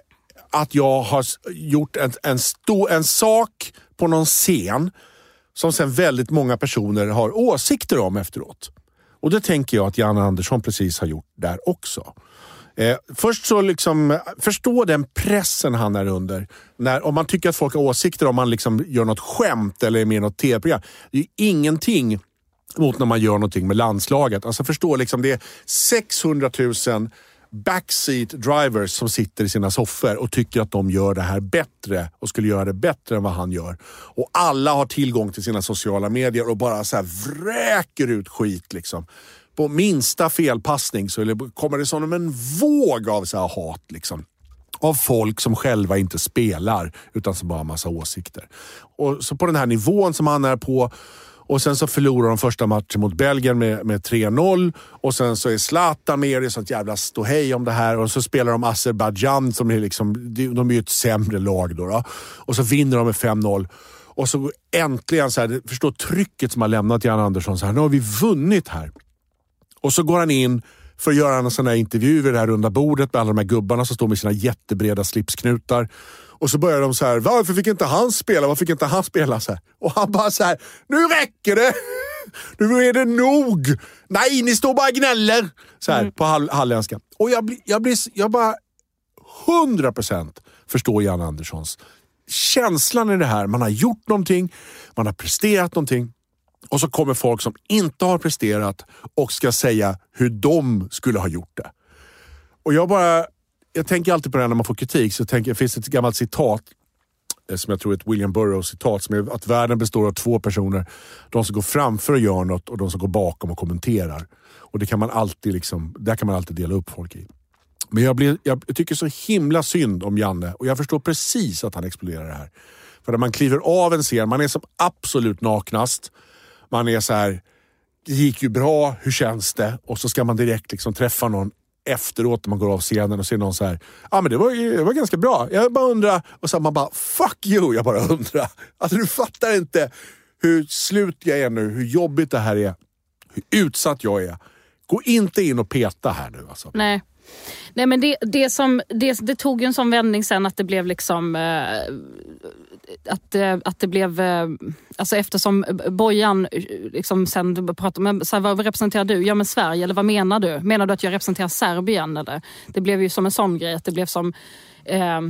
Speaker 1: att jag har gjort en, en, sto, en sak på någon scen som sen väldigt många personer har åsikter om efteråt. Och det tänker jag att Jan Andersson precis har gjort där också. Eh, först så liksom, eh, förstå den pressen han är under. När, om man tycker att folk har åsikter om man liksom gör något skämt eller är med i något tv-program. Det är ju ingenting mot när man gör någonting med landslaget. Alltså förstå, liksom, det är 600 000 backseat drivers som sitter i sina soffor och tycker att de gör det här bättre och skulle göra det bättre än vad han gör. Och alla har tillgång till sina sociala medier och bara så här vräker ut skit. Liksom. På minsta felpassning så kommer det som en våg av så här hat. Liksom av folk som själva inte spelar utan som bara har massa åsikter. Och så på den här nivån som han är på och sen så förlorar de första matchen mot Belgien med, med 3-0 och sen så är Zlatan med och det är sånt jävla ståhej om det här och så spelar de Azerbajdzjan som är liksom, de är ju ett sämre lag då. då. Och så vinner de med 5-0. Och så äntligen, så här, förstå trycket som har lämnat Jan Andersson. Så här, nu har vi vunnit här. Och så går han in för att göra en sån här intervju vid det här runda bordet med alla de här gubbarna som står med sina jättebreda slipsknutar. Och så börjar de så här, varför fick inte han spela? Varför fick inte han spela? Så här. Och han bara så här, nu räcker det! Nu är det nog! Nej, ni står bara och gnäller! Så här, på hall halländska. Och jag, blir, jag, blir, jag bara 100% förstår Jan Anderssons känslan i det här. Man har gjort någonting, man har presterat någonting. Och så kommer folk som inte har presterat och ska säga hur de skulle ha gjort det. Och jag bara... Jag tänker alltid på det här när man får kritik. Så tänker, det finns det ett gammalt citat eh, som jag tror är ett William Burroughs-citat som är att världen består av två personer. De som går framför och gör något och de som går bakom och kommenterar. Och det kan man alltid liksom, där kan man alltid dela upp folk i. Men jag, blir, jag tycker så himla synd om Janne och jag förstår precis att han exploderar det här. För när man kliver av en scen, man är som absolut naknast. Man är så här, det gick ju bra, hur känns det? Och så ska man direkt liksom träffa någon efteråt när man går av scenen och ser någon så här. Ja men det var, det var ganska bra. Jag bara undrar. Och så man bara, fuck you! Jag bara undrar. Alltså du fattar inte hur slut jag är nu, hur jobbigt det här är. Hur utsatt jag är. Gå inte in och peta här nu alltså.
Speaker 3: Nej. Nej men det, det, som, det, det tog ju en sån vändning sen att det blev liksom... Eh, att, eh, att det blev... Eh, alltså eftersom Bojan eh, liksom sen pratade men så här, vad representerar du? Ja men Sverige, eller vad menar du? Menar du att jag representerar Serbien? Eller? Det blev ju som en sån grej, att det blev som... Eh,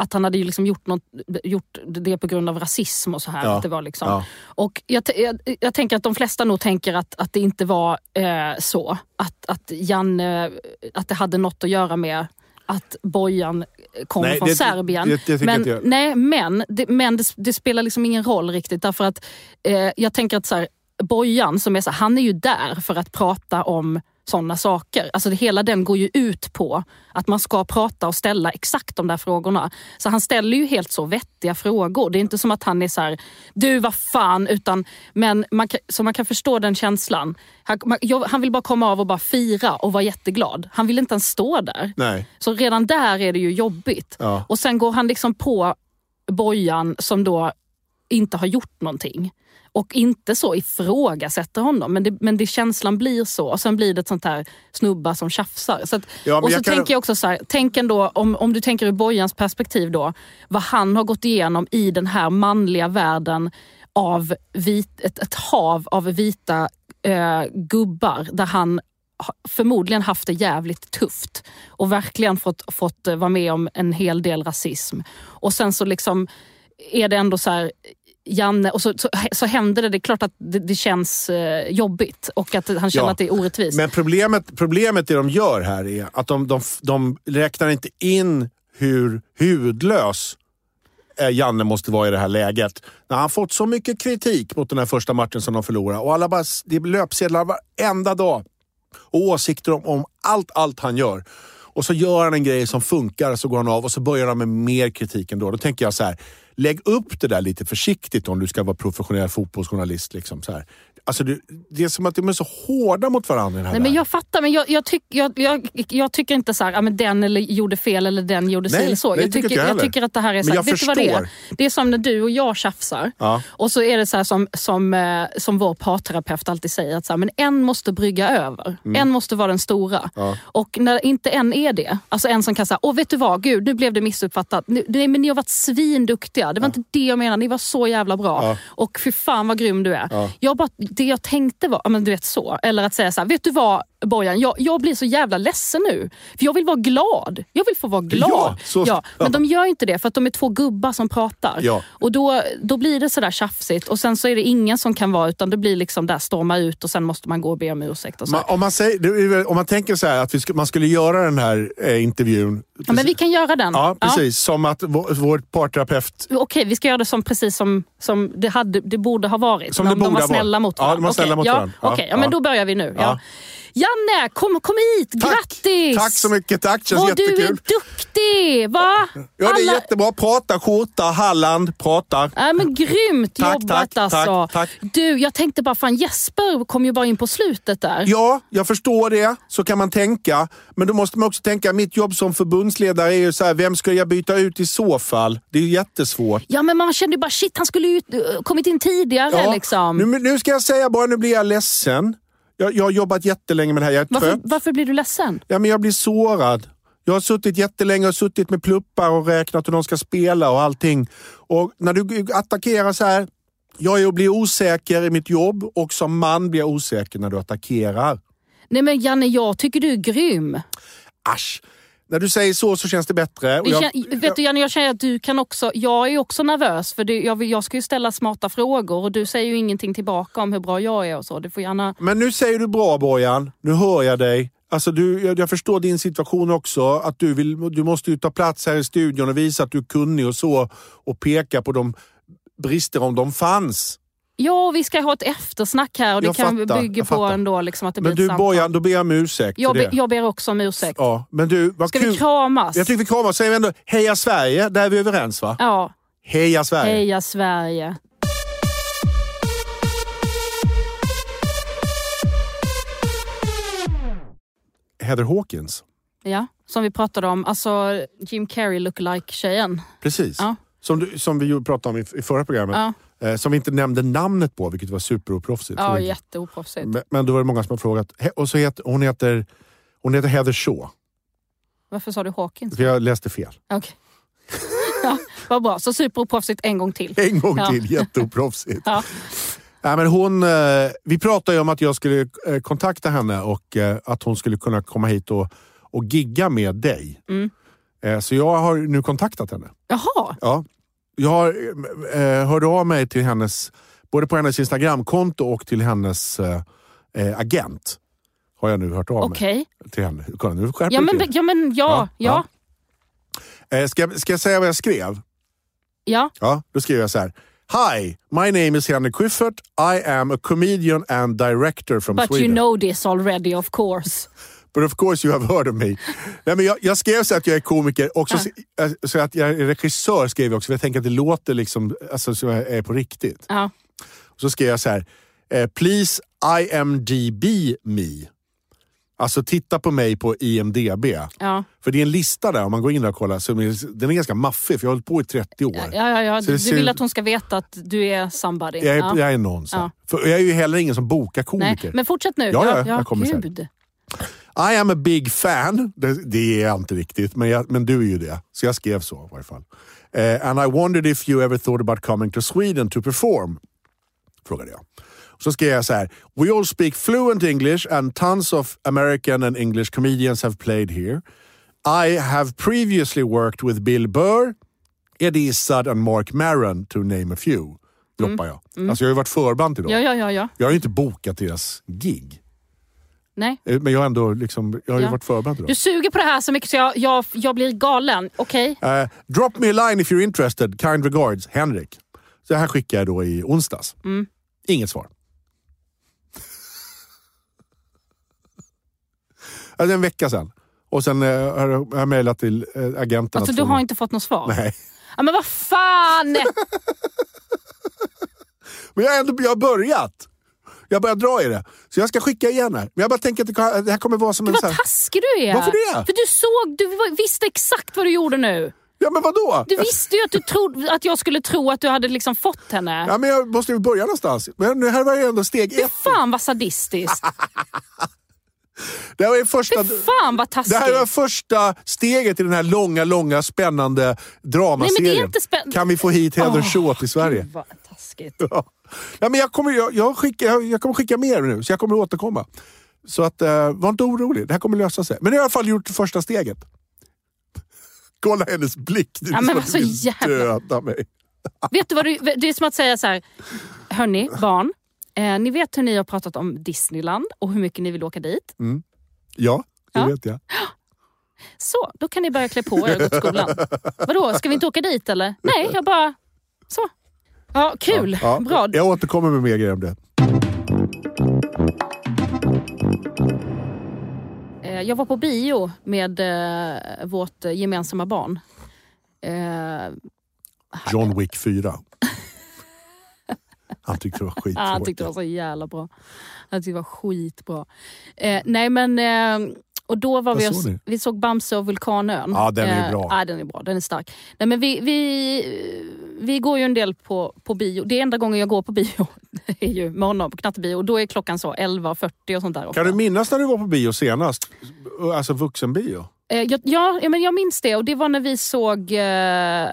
Speaker 3: att han hade ju liksom gjort, något, gjort det på grund av rasism och så här.
Speaker 1: Ja.
Speaker 3: Att det var liksom.
Speaker 1: Ja.
Speaker 3: Och jag, jag, jag tänker att de flesta nog tänker att, att det inte var eh, så. Att, att, Janne, att det hade något att göra med att Bojan kom
Speaker 1: Nej,
Speaker 3: från
Speaker 1: det-
Speaker 3: Serbien.
Speaker 1: det- det
Speaker 3: men. Nej, men, det, men det, spelar liksom ingen roll riktigt. Därför att eh, jag tänker att så här, Bojan, som är så han är ju där för att prata om sådana saker. Alltså det, hela den går ju ut på att man ska prata och ställa exakt de där frågorna. Så han ställer ju helt så vettiga frågor. Det är inte som att han är så här, du vad fan, utan, men man kan, så man kan förstå den känslan. Han, man, jag, han vill bara komma av och bara fira och vara jätteglad. Han vill inte ens stå där.
Speaker 1: Nej.
Speaker 3: Så redan där är det ju jobbigt.
Speaker 1: Ja.
Speaker 3: Och sen går han liksom på Bojan som då inte har gjort någonting. Och inte så ifrågasätter honom, men, det, men det, känslan blir så. Och sen blir det ett sånt här snubbar som tjafsar. Så att,
Speaker 1: Ja,
Speaker 3: och så
Speaker 1: jag kan-
Speaker 3: tänker jag också så här, tänk ändå, om, om du tänker ur Bojans perspektiv då, vad han har gått igenom i den här manliga världen av vit, ett, ett hav av vita eh, gubbar där han ha- förmodligen haft det jävligt tufft och verkligen fått, fått eh, vara med om en hel del rasism. Och sen så liksom är det ändå så här, Janne, och så, så, så händer det. Det är klart att det, det känns eh, jobbigt och att han känner
Speaker 1: Ja,
Speaker 3: att det är orättvist.
Speaker 1: Men problemet, problemet det de gör här är att de, de, de räknar inte in hur hudlös eh, Janne måste vara i det här läget. När han fått så mycket kritik mot den här första matchen som de förlorade och alla bara, det är löpsedlar varenda dag och åsikter om, om allt, allt han gör. Och så gör han en grej som funkar, så går han av och så börjar han med mer kritik ändå. Då tänker jag så här, lägg upp det där lite försiktigt om du ska vara professionell fotbollsjournalist. Liksom, så här. Alltså, det, det är som att de är så hårda mot varandra i den här
Speaker 3: Nej, men jag fattar, men jag, jag, tyck, jag, jag, jag tycker inte så här, ja, men den eller gjorde fel eller den gjorde
Speaker 1: Nej,
Speaker 3: si eller så.
Speaker 1: nej,
Speaker 3: Jag
Speaker 1: tycker jag
Speaker 3: jag tycker att det här är så här,
Speaker 1: jag
Speaker 3: vet du vad det är? Det är som när du och jag tjafsar.
Speaker 1: Ja.
Speaker 3: Och så är det så här som, som, eh, som vår parterapeut alltid säger, att så här, men en måste brygga över. En måste vara den stora.
Speaker 1: Mm. Ja.
Speaker 3: Och när inte en är det, alltså en som kan säga, åh vet du vad, gud nu blev det missuppfattat. Nej, men ni har varit svinduktiga, det var inte det jag menade, ni var så jävla bra.
Speaker 1: Ja.
Speaker 3: Och fy fan vad grym du är.
Speaker 1: Ja.
Speaker 3: Jag bara, det jag tänkte var, men du vet så. Eller att säga så här, vet du vad Bojan, jag, jag blir så jävla ledsen nu. För jag vill vara glad. Jag vill få vara glad.
Speaker 1: Ja, så-
Speaker 3: ja, men de gör inte det för att de är två gubbar som pratar.
Speaker 1: Ja.
Speaker 3: Och då, då blir det sådär tjafsigt och sen så är det ingen som kan vara utan det blir liksom där storma ut och sen måste man gå och be om ursäkt. Och så.
Speaker 1: Man, om, man säger, om man tänker så här att vi man skulle göra den här eh, intervjun.
Speaker 3: ja, men vi kan göra den.
Speaker 1: Ja, precis. Som att vår, vår parterapeut...
Speaker 3: Okej, vi ska göra det som precis som, som det, hade, det borde ha varit.
Speaker 1: Som
Speaker 3: de,
Speaker 1: det
Speaker 3: de
Speaker 1: borde
Speaker 3: var
Speaker 1: ha varit.
Speaker 3: snälla mot
Speaker 1: Ja,
Speaker 3: varandra.
Speaker 1: de var snälla mot
Speaker 3: ja,
Speaker 1: varandra. Ja,
Speaker 3: Okej, ja, men
Speaker 1: ja.
Speaker 3: då börjar vi nu. Ja.
Speaker 1: Ja.
Speaker 3: Janne, kom, kom hit!
Speaker 1: Tack!
Speaker 3: Grattis!
Speaker 1: Tack så mycket, tack. Känns
Speaker 3: Vad du är
Speaker 1: jättekul.
Speaker 3: duktig! Va?
Speaker 1: Ja, det är
Speaker 3: Alla-
Speaker 1: jättebra. Prata skjorta, Halland, pratar.
Speaker 3: Ja, men grymt
Speaker 1: Tack,
Speaker 3: jobbat
Speaker 1: tack,
Speaker 3: alltså.
Speaker 1: tack, tack.
Speaker 3: Du, jag tänkte bara, fan Jesper kom ju bara in på slutet där.
Speaker 1: Ja, jag förstår det. Så kan man tänka. Men då måste man också tänka, mitt jobb som förbundsledare är ju så här, vem ska jag byta ut i så fall? Det är ju jättesvårt.
Speaker 3: Ja, men man kände ju bara shit, han skulle ju uh, kommit in tidigare liksom.
Speaker 1: nu, nu ska jag säga bara, nu blir jag ledsen. Jag, jag har jobbat jättelänge med det här, jag är
Speaker 3: Varför,
Speaker 1: trött.
Speaker 3: varför blir du ledsen?
Speaker 1: Ja, men jag blir sårad. Jag har suttit jättelänge och suttit med pluppar och räknat hur de ska spela och allting. Och när du attackerar så här, jag blir osäker i mitt jobb och som man blir jag osäker när du attackerar.
Speaker 3: Nej men Janne, jag tycker du är grym.
Speaker 1: Asch! När du säger så så känns det bättre.
Speaker 3: Det
Speaker 1: jag-
Speaker 3: kän, vet du Janne, jag känner att du kan också, jag är också nervös för det, jag, vill, jag ska ju ställa smarta frågor och du säger ju ingenting tillbaka om hur bra jag är och så. Du får gärna...
Speaker 1: Men nu säger du bra Bojan, nu hör jag dig. Alltså du, jag, jag förstår din situation också. Att du, vill, du måste ju ta plats här i studion och visa att du är kunnig och så. Och peka på de brister om de fanns.
Speaker 3: Ja, vi ska ha ett eftersnack här och det
Speaker 1: Jag
Speaker 3: kan
Speaker 1: fattar,
Speaker 3: bygga på
Speaker 1: fattar.
Speaker 3: ändå liksom att det
Speaker 1: Men
Speaker 3: blir
Speaker 1: du
Speaker 3: ett samtal.
Speaker 1: Bojan, då ber jag om ursäkt
Speaker 3: jag, be, jag ber också om ursäkt.
Speaker 1: Ja, men du, vad
Speaker 3: Ska
Speaker 1: kul.
Speaker 3: vi kramas?
Speaker 1: Jag tycker vi kramar. Säger vi ändå heja Sverige? Där är vi överens va?
Speaker 3: Ja,
Speaker 1: Heja Sverige.
Speaker 3: heja Sverige.
Speaker 1: Heather Hawkins.
Speaker 3: Ja, som vi pratade om. Alltså Jim Carrey lookalike-tjejen.
Speaker 1: Precis.
Speaker 3: Ja.
Speaker 1: Som, du, som vi pratade om i, i förra programmet.
Speaker 3: Ja,
Speaker 1: Eh, som vi inte nämnde namnet på, vilket var superoproffsigt.
Speaker 3: ja jätteoproffsigt.
Speaker 1: men, men då var det många som har frågat. Och så heter, hon, heter, hon heter Heather Shaw.
Speaker 3: Varför sa du Hawkins?
Speaker 1: För jag läste fel.
Speaker 3: Okej. ja, vad bra. Så superoproffsigt en gång till.
Speaker 1: En gång
Speaker 3: Ja.
Speaker 1: till, jätteoproffsigt.
Speaker 3: Ja.
Speaker 1: Nej, men hon, eh, vi pratade ju om att jag skulle eh, kontakta henne och eh, att hon skulle kunna komma hit och, och gigga med dig.
Speaker 3: Mm.
Speaker 1: Så jag har nu kontaktat henne.
Speaker 3: Jaha,
Speaker 1: Ja. Jag har, eh, hörde av mig till hennes, både på hennes Instagramkonto och till hennes eh, eh, agent. Har jag nu hört av
Speaker 3: okej.
Speaker 1: mig till henne. Kolla, nu skärper
Speaker 3: Ja, men,
Speaker 1: till.
Speaker 3: ja, men ja.
Speaker 1: Ja,
Speaker 3: ja.
Speaker 1: Eh, ska, ska jag säga vad jag skrev?
Speaker 3: ja.
Speaker 1: Ja, då skriver jag så här. Hi, my name is Henrik Schyffert. I am a comedian and director from
Speaker 3: But
Speaker 1: Sweden.
Speaker 3: you know this already of course.
Speaker 1: But of course you have heard of me. Nej, men jag, jag skrev så att jag är komiker, också så, eh, så att jag är regissör skrev jag också, för jag tänker att det låter liksom, alltså, som jag är på riktigt.
Speaker 3: Ja.
Speaker 1: Så skrev jag så här. eh, Please IMDB me. Alltså titta på mig på IMDB.
Speaker 3: Ja.
Speaker 1: För det är en lista där om man går in och kollar. Så den är ganska maffig för jag har hållit på i 30 år.
Speaker 3: Ja, ja, ja. Du
Speaker 1: ser-
Speaker 3: vill att hon ska veta att du är somebody.
Speaker 1: Jag är,
Speaker 3: ja.
Speaker 1: jag är någon.
Speaker 3: Ja.
Speaker 1: För jag är ju heller ingen som bokar
Speaker 3: Nej,
Speaker 1: komiker.
Speaker 3: men fortsätt nu.
Speaker 1: Ja, ja, jag kommer sen. I am a big fan. Det, det är jag inte riktigt, men, jag, men du är ju det. Så jag skrev så i varje fall. Eh, and I wondered if you ever thought about coming to Sweden to perform? Frågade jag. Så skrev jag så här. We all speak fluent English and tons of American and English comedians have played here. I have previously worked with Bill Burr, Eddie Izzard and Mark Maron to name a few. Droppar jag. Alltså jag har ju varit förband till dem.
Speaker 3: Mm. Ja, ja, ja, ja.
Speaker 1: Jag har ju inte bokat deras gig.
Speaker 3: Nej.
Speaker 1: Eh, Men jag ändå liksom, jag har ju
Speaker 3: Ja.
Speaker 1: varit till dem.
Speaker 3: Du suger på det här så mycket så jag, jag, jag blir galen. Okej?
Speaker 1: Eh, drop me a line if you're interested. Kind regards, Henrik. Så här skickar jag då i onsdags.
Speaker 3: Mm.
Speaker 1: Inget svar. alltså en vecka sedan. Och sen eh, har jag- mejlat till eh, agenten.
Speaker 3: Alltså du har inte fått något svar?
Speaker 1: Nej.
Speaker 3: Ja, men vad fan!
Speaker 1: Men jag har ändå jag har börjat. Jag har börjat dra i det. Så jag ska skicka igen här. Men jag bara tänker att det, det här kommer vara som en...
Speaker 3: Gud
Speaker 1: så
Speaker 3: vad taskig du är.
Speaker 1: Varför det?
Speaker 3: För du såg, du visste exakt vad du gjorde nu.
Speaker 1: ja men vadå?
Speaker 3: Du visste ju att, du trodde, att jag skulle tro att du hade liksom fått henne.
Speaker 1: Ja, men jag måste ju börja någonstans. Men det här var ju ändå steg
Speaker 3: Fy
Speaker 1: ett.
Speaker 3: fan vad sadistiskt.
Speaker 1: Det här var första...
Speaker 3: Fy fan vad
Speaker 1: Det
Speaker 3: taskigt.
Speaker 1: här var första steget i den här långa, långa, spännande
Speaker 3: Nej,
Speaker 1: dramaserien.
Speaker 3: men det är inte spän-
Speaker 1: Kan vi få hit Heather
Speaker 3: Åh,
Speaker 1: Shaw till Sverige?
Speaker 3: Gud, vad taskigt.
Speaker 1: Ja. Ja, men jag, kommer, jag, jag, skickar, jag, kommer skicka mer nu, så jag kommer återkomma. Så att, eh, var inte orolig, det här kommer lösa sig. Men jag har i alla fall gjort första steget. Kolla hennes blick, det är
Speaker 3: Ja,
Speaker 1: som att
Speaker 3: så
Speaker 1: du vill
Speaker 3: jävla-
Speaker 1: döda mig.
Speaker 3: Vet du vad du, det är som att säga så här, hörni barn, eh, ni vet hur ni har pratat om Disneyland och hur mycket ni vill åka dit.
Speaker 1: Ja, det
Speaker 3: Ja.
Speaker 1: vet jag.
Speaker 3: Så, då kan ni börja klä på er och gå till skolan. Vadå, ska vi inte åka dit eller? Nej, jag bara... Så. Ja, kul.
Speaker 1: Ja,
Speaker 3: Bra.
Speaker 1: Jag återkommer med mer grejer om det.
Speaker 3: Eh, Jag var på bio med eh, vårt eh, gemensamma barn. Eh,
Speaker 1: John Wick 4. Han tyckte det var skittråkigt.
Speaker 3: han tyckte det var så jävla bra. Han tyckte det var skitbra. Eh, nej men, eh, och då var
Speaker 1: Vad
Speaker 3: vi,
Speaker 1: såg ni?
Speaker 3: vi såg Bamse och Vulkanön.
Speaker 1: Ja, den är
Speaker 3: Eh,
Speaker 1: bra.
Speaker 3: Ja, den är bra. Den är stark. Nej, men vi, vi, vi går ju en del på, på bio. Det enda gången jag går på bio är ju med honom på knattebio. Och då är klockan så 11.40 och sånt där. ofta.
Speaker 1: Kan du minnas när du var på bio senast? Alltså vuxenbio?
Speaker 3: Eh, jag, ja, men jag minns det och det var när vi såg eh,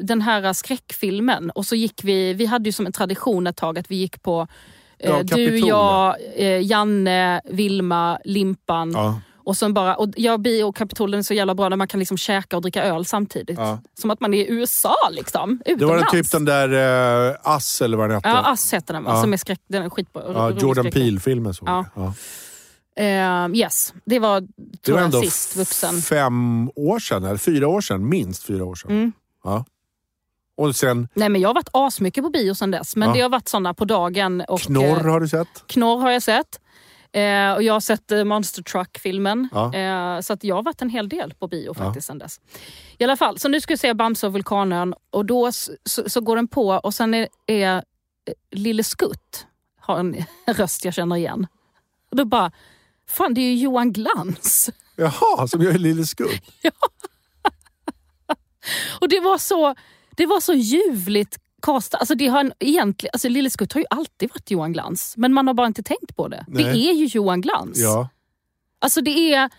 Speaker 3: den här skräckfilmen och så gick vi, vi hade ju som en tradition ett tag att vi gick på eh,
Speaker 1: Ja,
Speaker 3: du, jag, eh, Janne, Vilma, Limpan
Speaker 1: Ja.
Speaker 3: Och sen bara, och jag bio och Kapitolen är så jävla bra när man kan liksom käka och dricka öl samtidigt.
Speaker 1: Ja.
Speaker 3: Som att man är i USA liksom,
Speaker 1: Det var
Speaker 3: utomlands.
Speaker 1: den typ den där uh, Ass eller vad den hette.
Speaker 3: Ja, Ass heter den?
Speaker 1: Ja.
Speaker 3: Som är skräck, den är skitbra.
Speaker 1: Ja, Jordan. Peele-filmen såg
Speaker 3: Ja.
Speaker 1: jag. Ja.
Speaker 3: Eh, yes, det var,
Speaker 1: Det
Speaker 3: tror
Speaker 1: var
Speaker 3: jag,
Speaker 1: ändå
Speaker 3: sist vuxen.
Speaker 1: fem år sedan, eller fyra år sedan. Minst fyra år sedan.
Speaker 3: Mm.
Speaker 1: Ja. Och sen
Speaker 3: Nej men jag har varit asmycket på bio sen dess. Men
Speaker 1: Ja.
Speaker 3: det har varit såna på dagen. Och,
Speaker 1: Knorr
Speaker 3: eh,
Speaker 1: har du sett.
Speaker 3: Knorr har jag sett. Eh, och jag har sett eh, Monster Truck-filmen.
Speaker 1: Ja.
Speaker 3: Eh, så att jag har varit en hel del på bio faktiskt sen dess. I alla fall, så nu ska jag se Bamse och Vulkanön och då så, så går den på och sen är, är eh, Lille Skutt har en röst jag känner igen. Och då bara, fan det är ju Johan Glans.
Speaker 1: Jaha, som gör Lille Skutt.
Speaker 3: Och det var så, det var så ljuvligt castat. Alltså det har en, egentligen, alltså Lille Skutt har ju alltid varit Johan Glans, men man har bara inte tänkt på det. Det
Speaker 1: Nej.
Speaker 3: är ju Johan Glans.
Speaker 1: Ja.
Speaker 3: Alltså det är...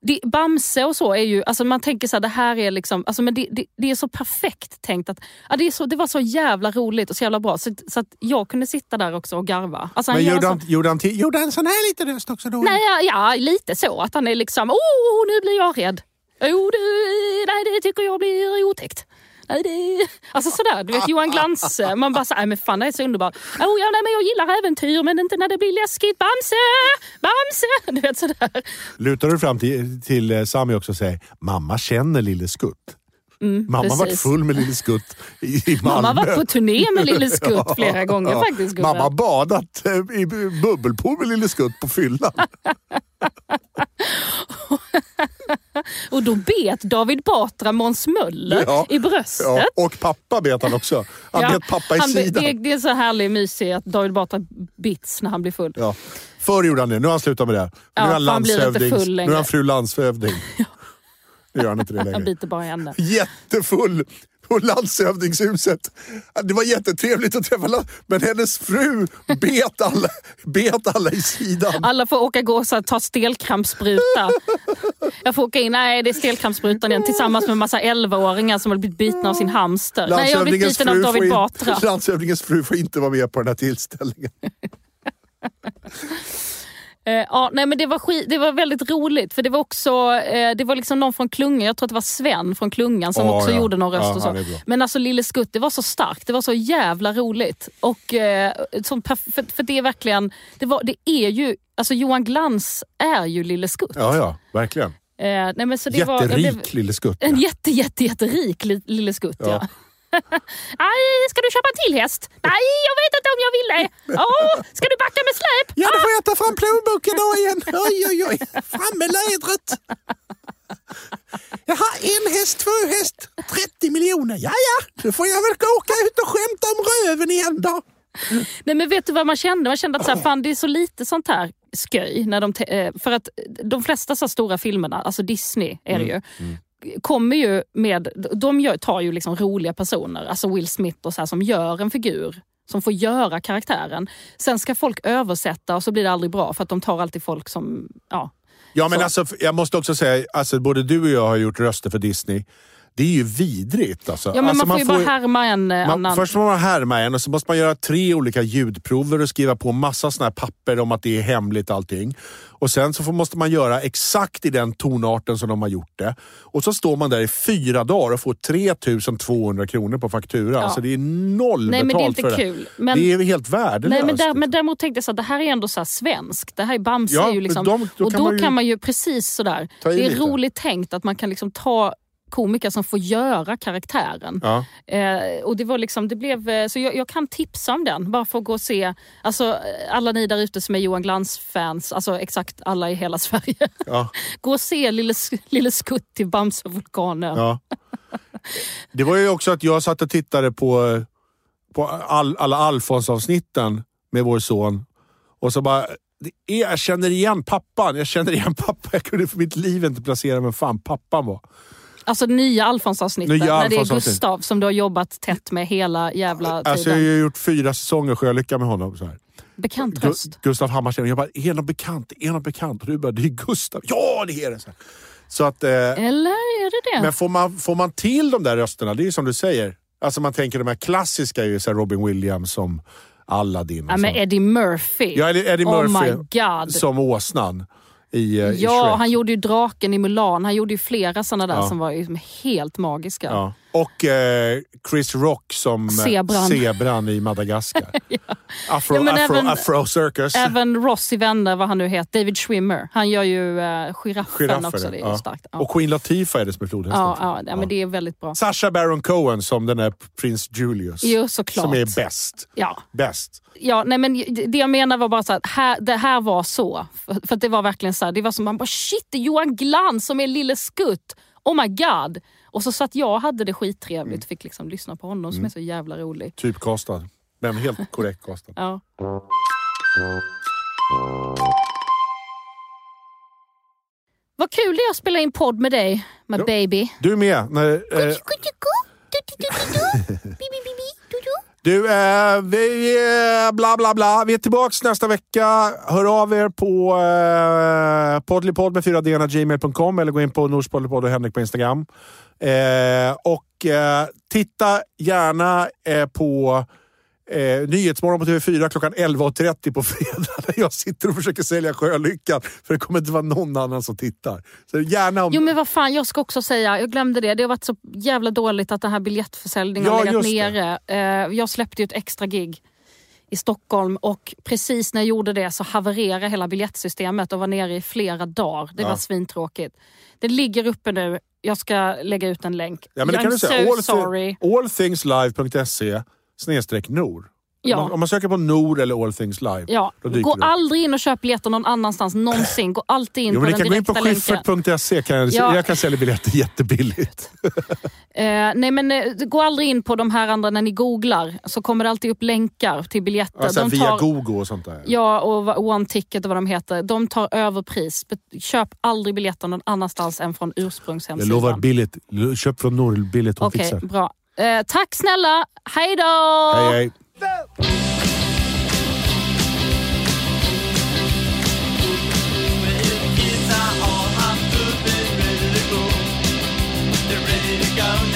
Speaker 3: Det, Bamse och så är ju, alltså man tänker så här, det här är liksom, alltså men det, det, det är så perfekt tänkt att, ja, det, är så, det var så jävla roligt och så jävla bra så, så att jag kunde sitta där också och garva. Alltså
Speaker 1: Men gjorde
Speaker 3: så-
Speaker 1: han, gjorde, han till, gjorde han en sån här liten röst också då?
Speaker 3: Nej, ja, ja, lite så. Att han är liksom, oh, nu blir jag rädd. Oh, det, nej, det tycker jag blir otäckt. Nej, det... Alltså sådär, du vet Johan Glans. Eh, man bara såhär, äh, men fan det är så underbart. Oh, ja, nej, men jag gillar äventyr men inte när det blir läskigt. Bamse! Bamse! Du vet sådär.
Speaker 1: Lutar du fram till, till eh, Sami också och säger mamma känner Lille Skutt mamma har varit
Speaker 3: Mm,
Speaker 1: full med Lille Skutt i, Malmö.
Speaker 3: Mamma har varit på turné med Lille Skutt flera gånger faktiskt. Gubben.
Speaker 1: Mamma har badat eh, i bubbelpool med Lille Skutt på fyllan.
Speaker 3: Och då bet David Batra Måns Möller
Speaker 1: Ja.
Speaker 3: i bröstet.
Speaker 1: Ja, och pappa bet han också. Han
Speaker 3: Ja,
Speaker 1: bet pappa i
Speaker 3: han
Speaker 1: sidan.
Speaker 3: Det, det är så härligt mysigt att David Batra bits när han blir full.
Speaker 1: Ja. Förr gjorde han det, nu har han slutat med det.
Speaker 3: Ja,
Speaker 1: nu är han landshövding. Nu är han fru landshövding. Nu gör han inte det
Speaker 3: Han
Speaker 1: längre.
Speaker 3: biter bara i henne.
Speaker 1: Jättefull på landshövdingshuset. Det var jättetrevligt att träffa land- men hennes fru bet alla, bet alla i sidan.
Speaker 3: Alla får åka gå och ta stelkrampsspruta. Jag får åka in, nej det är stelkrampssprutan igen tillsammans med en massa 11-åringar som har blivit bitna av sin hamster. Nej, jag har blivit biten av David
Speaker 1: in-
Speaker 3: Batra.
Speaker 1: Landshövdingens fru får inte vara med på den här tillställningen.
Speaker 3: Eh, ja, nej, men det, var skit, det var väldigt roligt för det var också eh, det var liksom någon från Klungan, jag tror att det var Sven från Klungan som
Speaker 1: Ja,
Speaker 3: också
Speaker 1: ja.
Speaker 3: gjorde någon röst.
Speaker 1: Ja,
Speaker 3: och så.
Speaker 1: bra.
Speaker 3: Men alltså Lille Skutt, det var så starkt, det var så jävla roligt. Och, eh, som, för, för det är verkligen, det, var, det är ju, alltså Johan Glans är ju Lille Skutt.
Speaker 1: Ja, ja, verkligen.
Speaker 3: Eh, nej, men så det var,
Speaker 1: Jätterik
Speaker 3: blev-
Speaker 1: Lille Skutt.
Speaker 3: En jätte, jätte, jätterik li- Lille Skutt, ja. Nej, ska du köpa en till häst? Nej, jag vet inte om jag vill det. Åh, ska du backa med släp?
Speaker 1: Ja, då får jag ta fram plånboken då igen. Oj, oj, oj. Fram med lädret. Jag har en häst, två häst, 30 miljoner. Ja, ja, då får jag väl åka ut och skämta om röven igen då.
Speaker 3: Nej, men vet du vad man kände? Man kände att så här, fan, det är så lite sånt här sköj. När de eh, för att de flesta så stora filmerna, alltså Disney är det ju, kommer ju med, de tar ju liksom roliga personer, alltså Will Smith och så här, som gör en figur som får göra karaktären. Sen ska folk översätta och så blir det aldrig bra för att de tar alltid folk som, ja,
Speaker 1: Ja, men
Speaker 3: Så.
Speaker 1: alltså, jag måste också säga, alltså, både du och jag har gjort röster för Disney. Det är ju vidrigt. Alltså.
Speaker 3: Ja men
Speaker 1: alltså,
Speaker 3: man får ju bara härma en eh,
Speaker 1: man,
Speaker 3: annan.
Speaker 1: Först får man härma en och så måste man göra tre olika ljudprover och skriva på massa såna här papper om att det är hemligt allting. Och Sen så får, måste man göra exakt i den tonarten som de har gjort det. Och så står man där i fyra dagar och får 3200 kronor på faktura.
Speaker 3: Ja.
Speaker 1: Alltså det är noll
Speaker 3: Nej men det är
Speaker 1: betalt
Speaker 3: inte
Speaker 1: för det.
Speaker 3: kul. Men,
Speaker 1: Det är helt värdelöst.
Speaker 3: nej, men, där, men däremot tänkte jag så att det här är ändå så svenskt. Det här är Bamse.
Speaker 1: Ja,
Speaker 3: är ju
Speaker 1: men
Speaker 3: liksom,
Speaker 1: de- då
Speaker 3: och
Speaker 1: kan
Speaker 3: då
Speaker 1: man ju
Speaker 3: kan man ju precis sådär. Det är
Speaker 1: lite.
Speaker 3: roligt tänkt att man kan liksom ta komiker som får göra karaktären.
Speaker 1: Ja.
Speaker 3: Eh, och det var liksom, det blev, eh, så jag, jag kan tipsa om den, bara för att gå och se. Alltså, eh, alla ni där ute som är Johan Glans-fans, alltså exakt alla i hela Sverige.
Speaker 1: Ja.
Speaker 3: gå och se Lille, Lille Skutt till Bamse och Vulkanen.
Speaker 1: Ja. Det var ju också att jag satt och tittade på, på all, alla Alfons-avsnitten med vår son. Och så bara, är, jag känner igen pappan. Jag känner igen pappa. Jag kunde för mitt liv inte placera vem fan pappan var.
Speaker 3: Alltså nya Alfons-avsnittet,
Speaker 1: Nya
Speaker 3: när det är. Gustav som du har jobbat tätt med hela jävla tiden.
Speaker 1: Alltså, jag har ju gjort fyra säsonger Sjölycka med honom. Så här.
Speaker 3: Bekant
Speaker 1: Gu-
Speaker 3: röst.
Speaker 1: Gustav Hammarsten. Jag bara, är någon bekant? Är någon bekant? Och du bara, det är Gustav. Ja, det är det! Så, så att... Eh,
Speaker 3: Eller är det det?
Speaker 1: Men får man, får man till de där rösterna, det är ju som du säger. Alltså man tänker de här klassiska, ju så här Robin Williams som Aladdin.
Speaker 3: Ja, men. Eddie Murphy.
Speaker 1: Ja, Eddie
Speaker 3: oh
Speaker 1: Murphy
Speaker 3: my god.
Speaker 1: som åsnan i, eh, i
Speaker 3: Ja,
Speaker 1: Shrek.
Speaker 3: han gjorde ju draken i Mulan. Han gjorde ju flera sådana där
Speaker 1: Ja.
Speaker 3: som var ju helt magiska.
Speaker 1: Ja. Och eh, Chris Rock som eh,
Speaker 3: Zebran.
Speaker 1: zebran i Madagaskar. Afro,
Speaker 3: Ja,
Speaker 1: Afro,
Speaker 3: även-
Speaker 1: Afro Circus.
Speaker 3: Även Ross i Vänner, vad han nu heter, David Schwimmer. Han gör ju uh, giraffen
Speaker 1: Giraffer,
Speaker 3: också. Det är
Speaker 1: ja.
Speaker 3: starkt. Ja.
Speaker 1: Och Queen Latifah är det som är flodhästen.
Speaker 3: Ja, ja, ja, men det är väldigt bra.
Speaker 1: Sacha Baron Cohen som den här prins Julius.
Speaker 3: Jo, såklart.
Speaker 1: som är bäst.
Speaker 3: Ja.
Speaker 1: Bäst.
Speaker 3: Ja, nej, men det jag menar var bara så att här, det här var så. För, för att det var verkligen så här, det var som man bara shit, det är Johan Glans som är Lille Skutt. Oh my god. Och så satt jag och hade det skittrevligt fick liksom lyssna på honom som är så jävla rolig.
Speaker 1: Typkastad. Men helt korrekt kastad.
Speaker 3: Ja. Vad kul det är att spela in podd med dig, my
Speaker 1: Ja.
Speaker 3: baby.
Speaker 1: Du med. När, eh, du, eh, vi, eh, bla bla bla. Vi är tillbaks nästa vecka. Hör av er på eh, poddlypodd med 4 gmail.com eller gå in på Norspoddlypodd och Henrik på Instagram. Eh, och eh, titta gärna eh, på eh, Nyhetsmorgon på TV4 klockan 11.30 på fredag när jag sitter och försöker sälja Sjölyckan. För det kommer inte vara någon annan som tittar. Så gärna om...
Speaker 3: Jo men vad fan, jag ska också säga, jag glömde det. Det har varit så jävla dåligt att den här biljettförsäljningen
Speaker 1: Ja,
Speaker 3: har legat nere. Eh, jag släppte ju ett extra gig i Stockholm och precis när jag gjorde det så havererade hela biljettsystemet och var nere i flera dagar. Det
Speaker 1: Ja.
Speaker 3: var svintråkigt. Det ligger uppe nu. Jag ska lägga ut en länk.
Speaker 1: Ja, men det
Speaker 3: I'm
Speaker 1: kan du säga.
Speaker 3: so
Speaker 1: All,
Speaker 3: sorry.
Speaker 1: allthingslive.se snedstreck nor.
Speaker 3: Ja.
Speaker 1: Om, man, om man söker på nor eller All Things Live,
Speaker 3: Ja,
Speaker 1: då dyker
Speaker 3: gå
Speaker 1: det upp.
Speaker 3: aldrig in och köp biljetter någon annanstans någonsin. Gå alltid in
Speaker 1: Jo,
Speaker 3: på
Speaker 1: men ni
Speaker 3: den
Speaker 1: kan gå in på
Speaker 3: direkta länken.
Speaker 1: schyffert.se. Kan jag,
Speaker 3: Ja.
Speaker 1: jag kan sälja biljetter jättebilligt.
Speaker 3: Eh, nej men eh, gå aldrig in på de här andra när ni googlar så kommer det alltid upp länkar till biljetter.
Speaker 1: Alltså,
Speaker 3: de
Speaker 1: via
Speaker 3: tar,
Speaker 1: Google och sånt där.
Speaker 3: Ja, och One Ticket och vad de heter. De tar överpris. Köp aldrig biljetter någon annanstans än från
Speaker 1: jag
Speaker 3: ursprungshemsidan.
Speaker 1: lovar billigt. Köp från Nor billigt. Hon
Speaker 3: Okej,
Speaker 1: fixar.
Speaker 3: bra. Eh, tack snälla. Hej då!
Speaker 1: Hej, hej. go